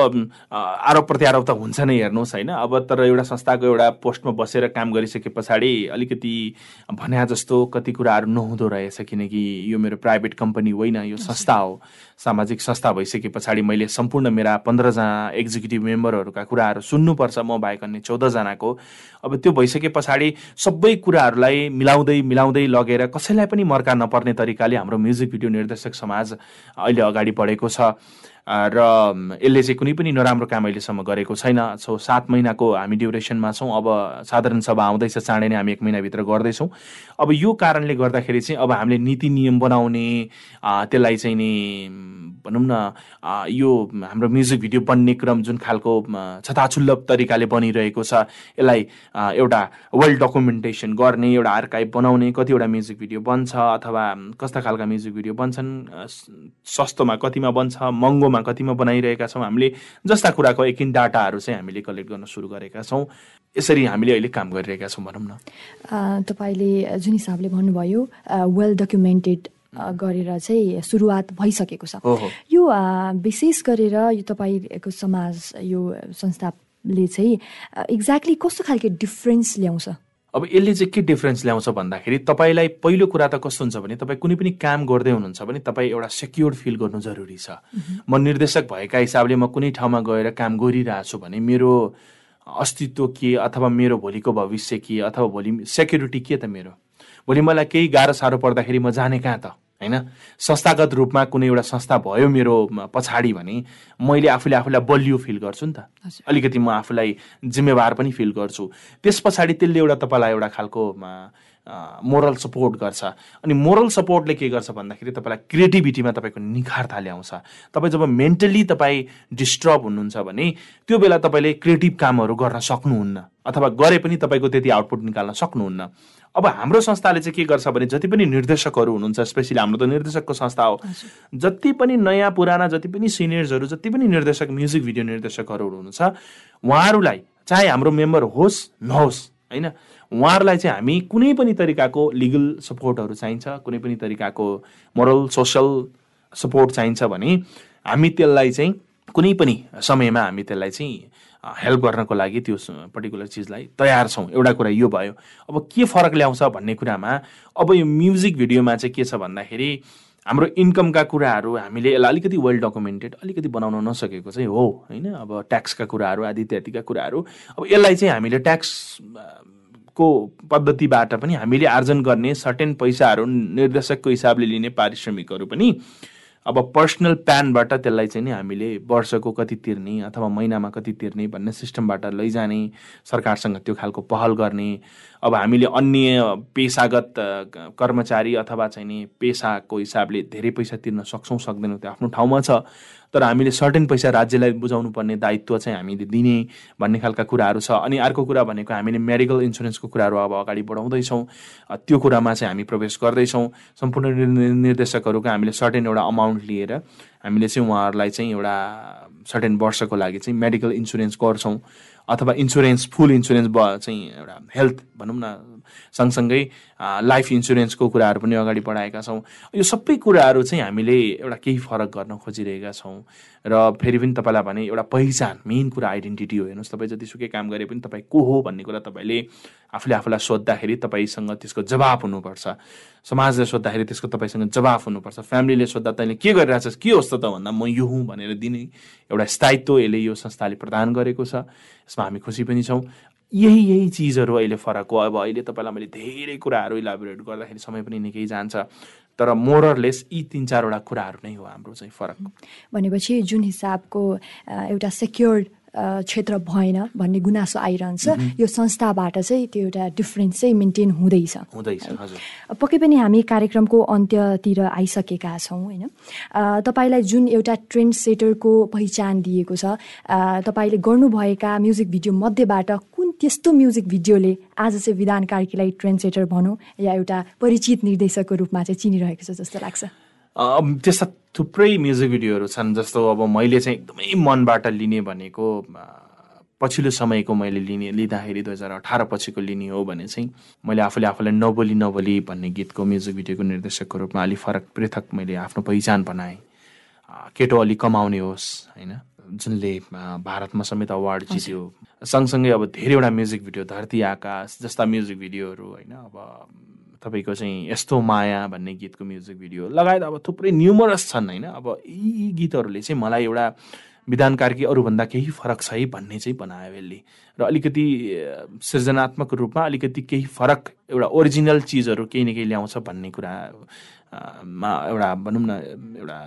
आरोप प्रत्यारोप त हुन्छ नै हेर्नुहोस् होइन? अब तर एउटा संस्थाको एउटा पोस्टमा बसेर काम गरिसके पछाडि अलिकति भन्या जस्तो कति कुराहरू नहुँदो रहेछ किनकि यो मेरो प्राइभेट कम्पनी होइन यो संस्था हो। सामाजिक संस्था भइसके पछाडि मैले सम्पूर्ण मेरा पन्ध्रजना एक्जिक्युटिभ मेम्बरहरूका कुराहरू सुन्नुपर्छ म बाहेक अन्य चौधजनाको अब त्यो भइसके पछाडि सबै कुराहरूलाई मिलाउँदै मिलाउँदै लगेर कसैलाई पनि मर्का नपर्ने तरिकाले हाम्रो म्युजिक भिडियो निर्देशक समाज अहिले अगाडि बढेको छ। र यसले चाहिँ कुनै पनि नराम्रो काम अहिलेसम्म गरेको छैन। सो सात महिनाको हामी ड्युरेसनमा छौँ। अब साधारण सभा आउँदैछ चाँडै नै हामी एक महिनाभित्र गर्दैछौँ। अब यो कारणले गर्दाखेरि चाहिँ अब हामीले नीति नियम बनाउने त्यसलाई चाहिँ नि भनौँ न यो हाम्रो म्युजिक भिडियो बन्ने क्रम जुन खालको छताछुल्लभ तरिकाले बनिरहेको छ यसलाई एउटा वेल डकुमेन्टेसन गर्ने एउटा आर्काइभ बनाउने कतिवटा म्युजिक भिडियो बन्छ अथवा कस्ता खालका म्युजिक भिडियो बन्छन् सस्तोमा कतिमा बन्छ महँगोमा कतिमा बनाइरहेका छौँ हामीले जस्ता कुराको एकिन डाटाहरू चाहिँ हामीले कलेक्ट गर्न सुरु गरेका छौँ। यसरी हामीले अहिले काम गरिरहेका छौँ भनौँ न। तपाईँले जुन हिसाबले भन्नुभयो वेल डकुमेन्टेड गरेर चाहिँ सुरुवात भइसकेको छ। यो विशेष गरेर यो तपाईँको समाज यो संस्थाले चाहिँ एक्ज्याक्टली कस्तो खालको डिफ्रेन्स ल्याउँछ? अब यसले चाहिँ के डिफ्रेन्स ल्याउँछ भन्दाखेरि तपाईँलाई पहिलो कुरा त कस्तो हुन्छ भने तपाईँ कुनै पनि काम गर्दै हुनुहुन्छ भने तपाईँ एउटा सेक्योर फिल गर्नु जरुरी छ। म निर्देशक भएका हिसाबले म कुनै ठाउँमा गएर काम गरिरहेको छु भने मेरो अस्तित्व के अथवा मेरो भोलिको भविष्य के अथवा भोलि सेक्युरिटी के त मेरो? भोलि मलाई केही गाह्रो साह्रो पर्दाखेरि म जाने कहाँ त? होइन? संस्थागत रूपमा कुनै एउटा संस्था भयो मेरो पछाडि भने मैले आफूले आफूलाई बलियो फिल गर्छु नि त। अलिकति म आफूलाई जिम्मेवार पनि फिल गर्छु। त्यस पछाडि त्यसले एउटा तपाईँलाई एउटा खालको मोरल सपोर्ट गर्छ। अनि मोरल सपोर्टले के गर्छ भन्दाखेरि तपाईँलाई क्रिएटिभिटीमा तपाईँको निखारता ल्याउँछ तपाईँ जब मेन्टली तपाईँ डिस्टर्ब हुनुहुन्छ भने त्यो बेला तपाईँले क्रिएटिभ कामहरू गर्न सक्नुहुन्न। अथवा गरे पनि तपाईँको त्यति आउटपुट निकाल्न सक्नुहुन्न। अब हाम्रो संस्थाले चाहिँ के गर्छ भने जति पनि निर्देशकहरू हुनुहुन्छ स्पेसली हाम्रो त निर्देशकको संस्था हो जति पनि नयाँ पुराना जति पनि सिनियर्सहरू जति पनि निर्देशक म्युजिक भिडियो निर्देशकहरू हुनुहुन्छ उहाँहरूलाई चाहे हाम्रो मेम्बर होस् नहोस् होइन? उहाँहरूलाई चाहिँ हामी कुनै पनि तरिकाको लिगल सपोर्टहरू चाहिन्छ कुनै पनि तरिकाको मोरल सोसल सपोर्ट चाहिन्छ भने हामी त्यसलाई चाहिँ कुनै पनि समयमा हामी त्यसलाई चाहिँ हेल्प गर्नको लागि त्यो पर्टिकुलर चिजलाई तयार छौँ। एउटा कुरा यो भयो। अब के फरक ल्याउँछ भन्ने कुरामा अब यो म्युजिक भिडियोमा चाहिँ के छ भन्दाखेरि हाम्रो इन्कमका कुराहरू हामीले यसलाई अलिकति वेल डकुमेन्टेड अलिकति बनाउन नसकेको चाहिँ हो होइन? अब ट्याक्सका कुराहरू आदि इत्यादिका कुराहरू अब यसलाई चाहिँ हामीले ट्याक्स को पद्धतिबाट पनि हामीले आर्जन गर्ने सर्टेन पैसाहरू निर्देशकको हिसाबले लिने पारिश्रमिकहरू पनि अब पर्सनल प्यानबाट त्यसलाई चाहिँ नि हामीले वर्षको कति तिर्ने अथवा महिनामा कति तिर्ने भन्ने सिस्टमबाट लैजाने सरकारसँग त्यो खालको पहल गर्ने अब हामीले अन्य पेसागत कर्मचारी अथवा चाहिँ नि पेसाको हिसाबले धेरै पैसा तिर्न सक्छौँ सक्दैनौँ त्यो आफ्नो ठाउँमा छ। तर हामीले सर्टेन पैसा राज्यलाई बुझाउनु पर्ने दायित्व चाहिँ हामीले दिने भन्ने खालका कुराहरू छ। अनि अर्को कुरा भनेको हामीले मेडिकल इन्सुरेन्सको कुराहरू अब अगाडि बढाउँदैछौँ। त्यो कुरामा चाहिँ हामी प्रवेश गर्दैछौँ। सम्पूर्ण निर्देशकहरूको हामीले सर्टेन एउटा अमाउन्ट लिएर हामीले चाहिँ उहाँहरूलाई चाहिँ एउटा सर्टेन वर्षको लागि चाहिँ मेडिकल इन्सुरेन्स गर्छौँ। अथवा इन्सुरेन्स फुल इन्सुरेन्स चाहिँ एउटा हेल्थ भनौँ न सँगसँगै लाइफ इन्सुरेन्सको कुराहरू पनि अगाडि बढाएका छौँ। यो सबै कुराहरू चाहिँ हामीले एउटा केही फरक गर्न खोजिरहेका छौँ। र फेरि पनि तपाईँलाई भने एउटा पहिचान मेन कुरा आइडेन्टिटी हो। हेर्नुहोस् तपाईँ जतिसुकै काम गरे पनि तपाईँ को हो भन्ने कुरा तपाईँले आफूले आफूलाई सोद्धाखेरि तपाईँसँग त्यसको जवाब हुनुपर्छ। समाजले सोद्धाखेरि त्यसको तपाईँसँग जवाब हुनुपर्छ। फ्यामिलीले सोद्धा तैँले के गरिरहेछस् के होस् त भन्दा म यो हुँ भनेर दिने एउटा स्थायित्व यसले यो संस्थाले प्रदान गरेको छ। यसमा हामी खुसी पनि छौँ। यही यही चिजहरू अहिले फरक हो। अब अहिले तपाईँलाई मैले धेरै कुराहरू इलाबोरेट गर्दाखेरि समय पनि निकै जान्छ तर मोरलेस यी तिन चारवटा कुराहरू नै हो हाम्रो चाहिँ फरक। भनेपछि जुन हिसाबको एउटा सेक्योर्ड क्षेत्र भएन भन्ने गुनासो आइरहन्छ। यो संस्थाबाट चाहिँ त्यो एउटा डिफ्रेन्स चाहिँ मेन्टेन हुँदैछ। पक्कै पनि हामी कार्यक्रमको अन्त्यतिर आइसकेका छौँ होइन। तपाईँलाई जुन एउटा ट्रेन्ड सेटरको पहिचान दिएको छ तपाईँले गर्नुभएका म्युजिक भिडियो मध्येबाट कुन त्यस्तो म्युजिक भिडियोले आज चाहिँ विधान कार्कीलाई ट्रेन्ड सेटर भनौँ या एउटा परिचित निर्देशकको रूपमा चाहिँ चिनिरहेको छ जस्तो लाग्छ? त्यस्ता थुप्रै म्युजिक भिडियोहरू छन् जस्तो अब मैले चाहिँ एकदमै मनबाट लिने भनेको पछिल्लो समयको मैले लिने लिँदाखेरि दुई हजार अठार पछिको लिने हो भने चाहिँ मैले आफूले आफूलाई नबोली नबोली भन्ने गीतको म्युजिक भिडियोको निर्देशकको रूपमा अलिक फरक पृथक मैले आफ्नो पहिचान बनाएँ। केटो अलिक कमाउने होस् होइन? जुनले भारतमा समेत अवार्ड जित्यो। सँगसँगै अब धेरैवटा म्युजिक भिडियो धरती आकाश जस्ता म्युजिक भिडियोहरू होइन? अब तपाईँको चाहिँ यस्तो माया भन्ने गीतको म्युजिक भिडियो लगायत अब थुप्रै न्युमरस छन् होइन। अब यी गीतहरूले चाहिँ मलाई एउटा विधान कार्की अरूभन्दा केही फरक छ है भन्ने चाहिँ बनायो यसले। र अलिकति सृजनात्मक रूपमा अलिकति केही फरक एउटा ओरिजिनल चिजहरू केही न केही ल्याउँछ भन्ने कुरा मा एउटा भनौँ न एउटा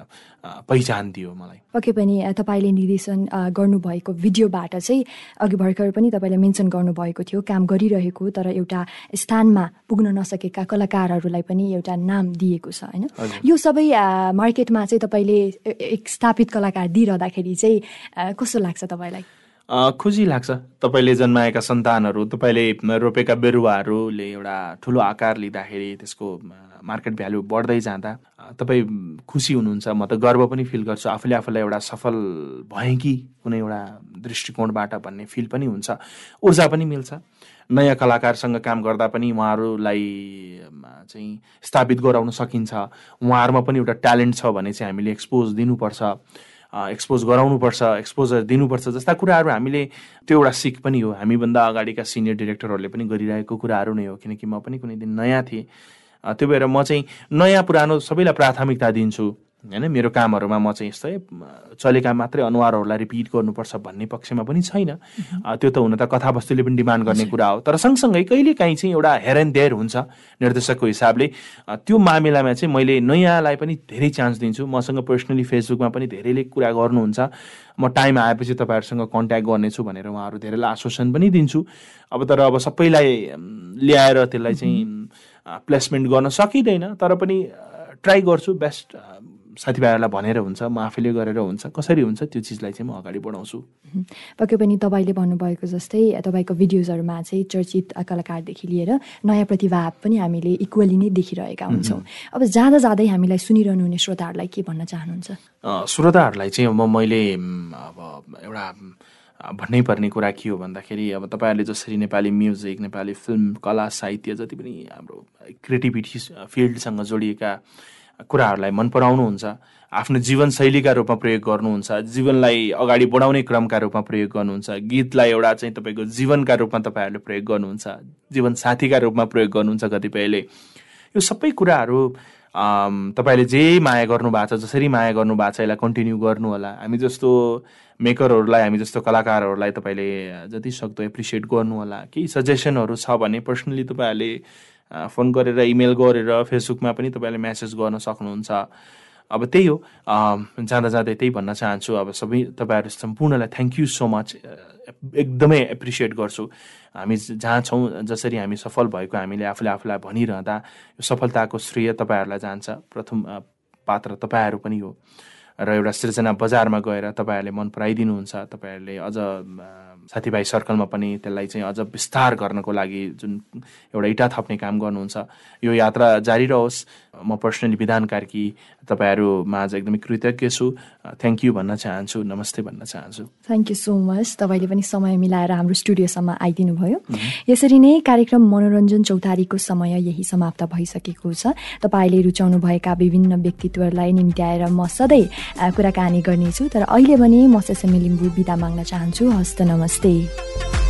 पहिचान दियो मलाई। पक्कै पनि तपाईँले निर्देशन गर्नुभएको भिडियोबाट चाहिँ अघि भर्खर पनि तपाईँले मेन्सन गर्नुभएको थियो काम गरिरहेको तर एउटा स्थानमा पुग्न नसकेका कलाकारहरूलाई पनि एउटा नाम दिएको छ होइन? यो सबै मार्केटमा चाहिँ तपाईँले एक स्थापित कलाकार दिइरहँदाखेरि चाहिँ कस्तो लाग्छ तपाईँलाई? खुसी लाग्छ। तपाईँले जन्माएका सन्तानहरू तपाईँले रोपेका बिरुवाहरूले एउटा ठुलो आकार लिँदाखेरि त्यसको मार्केट भ्यालु बढ्दै जाँदा तपाईँ खुसी हुनुहुन्छ। म त गर्व पनि फिल गर्छु। आफूले आफूलाई एउटा सफल भएँ कि कुनै एउटा दृष्टिकोणबाट भन्ने फिल पनि हुन्छ। ऊर्जा पनि मिल्छ। नयाँ कलाकारसँग काम गर्दा पनि उहाँहरूलाई चाहिँ स्थापित गराउन सकिन्छ। उहाँहरूमा पनि एउटा ट्यालेन्ट छ भने चाहिँ हामीले एक्सपोज दिनुपर्छ। एक्सपोज गराउनुपर्छ एक्सपोजर दिनुपर्छ जस्ता कुराहरू हामीले त्यो एउटा सिक पनि हो। हामीभन्दा अगाडिका सिनियर डिरेक्टरहरूले पनि गरिरहेको कुराहरू नै हो किनकि म पनि कुनै दिन नयाँ थिएँ। त्यो भएर म चाहिँ नयाँ पुरानो सबैलाई प्राथमिकता दिन्छु। होइन मेरो कामहरूमा म चाहिँ यस्तै चलेका मात्रै अनुहारहरूलाई रिपिट गर्नुपर्छ भन्ने पक्षमा पनि छैन। त्यो त हुन त कथावस्तुले पनि डिमान्ड गर्ने कुरा हो। तर सँगसँगै कहिले काहीँ चाहिँ एउटा हेर एन्ड देयर हुन्छ निर्देशकको हिसाबले। त्यो मामिलामा चाहिँ मैले नयाँलाई पनि धेरै चान्स दिन्छु। मसँग पर्सनली फेसबुकमा पनि धेरैले कुरा गर्नुहुन्छ। म टाइम आएपछि तपाईँहरूसँग कन्ट्याक्ट गर्नेछु भनेर उहाँहरू धेरैलाई आश्वासन पनि दिन्छु। अब तर अब सबैलाई ल्याएर त्यसलाई चाहिँ प्लेसमेन्ट गर्न सकिँदैन। तर पनि ट्राई गर्छु। बेस्ट साथीभाइहरूलाई भनेर हुन्छ म आफैले गरेर हुन्छ कसरी हुन्छ त्यो चिजलाई चाहिँ म अगाडि बढाउँछु। पक्कै पनि तपाईँले भन्नुभएको जस्तै तपाईँको भिडियोजहरूमा चाहिँ चर्चित कलाकारदेखि लिएर नयाँ प्रतिभा पनि हामीले इक्वली नै देखिरहेका हुन्छौँ। अब जाँदा जाँदै हामीलाई सुनिरहनु हुने श्रोताहरूलाई के भन्न चाहनुहुन्छ? श्रोताहरूलाई चाहिँ अब मैले अब एउटा भन्नै पर्ने कुरा के हो भन्दाखेरि अब तपाईँहरूले जसरी नेपाली म्युजिक नेपाली फिल्म कला साहित्य जति पनि हाम्रो क्रिएटिभिटी फिल्डसँग जोडिएका कुराहरूलाई मन पराउनुहुन्छ आफ्नो जीवनशैलीका रूपमा प्रयोग गर्नुहुन्छ जीवनलाई अगाडि बढाउने क्रमका रूपमा प्रयोग गर्नुहुन्छ गीतलाई एउटा चाहिँ तपाईँको जीवनका रूपमा तपाईँहरूले प्रयोग गर्नुहुन्छ जीवन साथीका रूपमा प्रयोग गर्नुहुन्छ कतिपयले। यो सबै कुराहरू तपाईँले जे माया गर्नु भएको छ जसरी माया गर्नु भएको छ यसलाई कन्टिन्यू गर्नु होला। हामी जस्तो मेकरहरूलाई हामी जस्तो कलाकारहरूलाई तपाईँले जति सक्दो एप्रिसिएट गर्नु होला। केही सजेसनहरू छ भने पर्सनली तपाईँहरूले फोन गरेर इमेल गरेर फेसबुकमा पनि तपाईँले म्यासेज गर्न सक्नुहुन्छ। अब त्यही हो। जाँदा जाँदै त्यही भन्न चाहन्छु। अब सबै तपाईँहरू सम्पूर्णलाई थ्याङ्क यू सो मच एकदमै एप्रिसिएट गर्छु। हामी जहाँ छौँ जसरी हामी सफल भएको हामीले आफूले आफूलाई भनिरहँदा यो सफलताको श्रेय तपाईँहरूलाई जान्छ। प्रथम पात्र तपाईँहरू पनि हो। र एउटा सृजना बजारमा गएर तपाईँहरूले मन पराइदिनुहुन्छ। तपाईँहरूले अझ साथीभाइ सर्कलमा पनि त्यसलाई चाहिँ अझ विस्तार गर्नको लागि जुन एउटा इटा थप्ने काम गर्नुहुन्छ यो यात्रा जारी रहोस्। म पर्सनली विधान कार्की तपाईँहरूमा आज एकदमै कृतज्ञ छु। थ्याङ्क यू भन्न चाहन्छु। नमस्ते भन्न चाहन्छु। थ्याङ्क यू सो मच तपाईँले पनि समय मिलाएर हाम्रो स्टुडियोसम्म आइदिनु भयो यसरी नै कार्यक्रम मनोरञ्जन चौतारीको समय यही समाप्त भइसकेको छ। तपाईँले रुचाउनुभएका विभिन्न व्यक्तित्वहरूलाई निम्त्याएर म सधैँ कुराकानी गर्नेछु। तर अहिले भने म सेसेमी लिम्बू बिदा माग्न चाहन्छु। हस्त नमस्ते।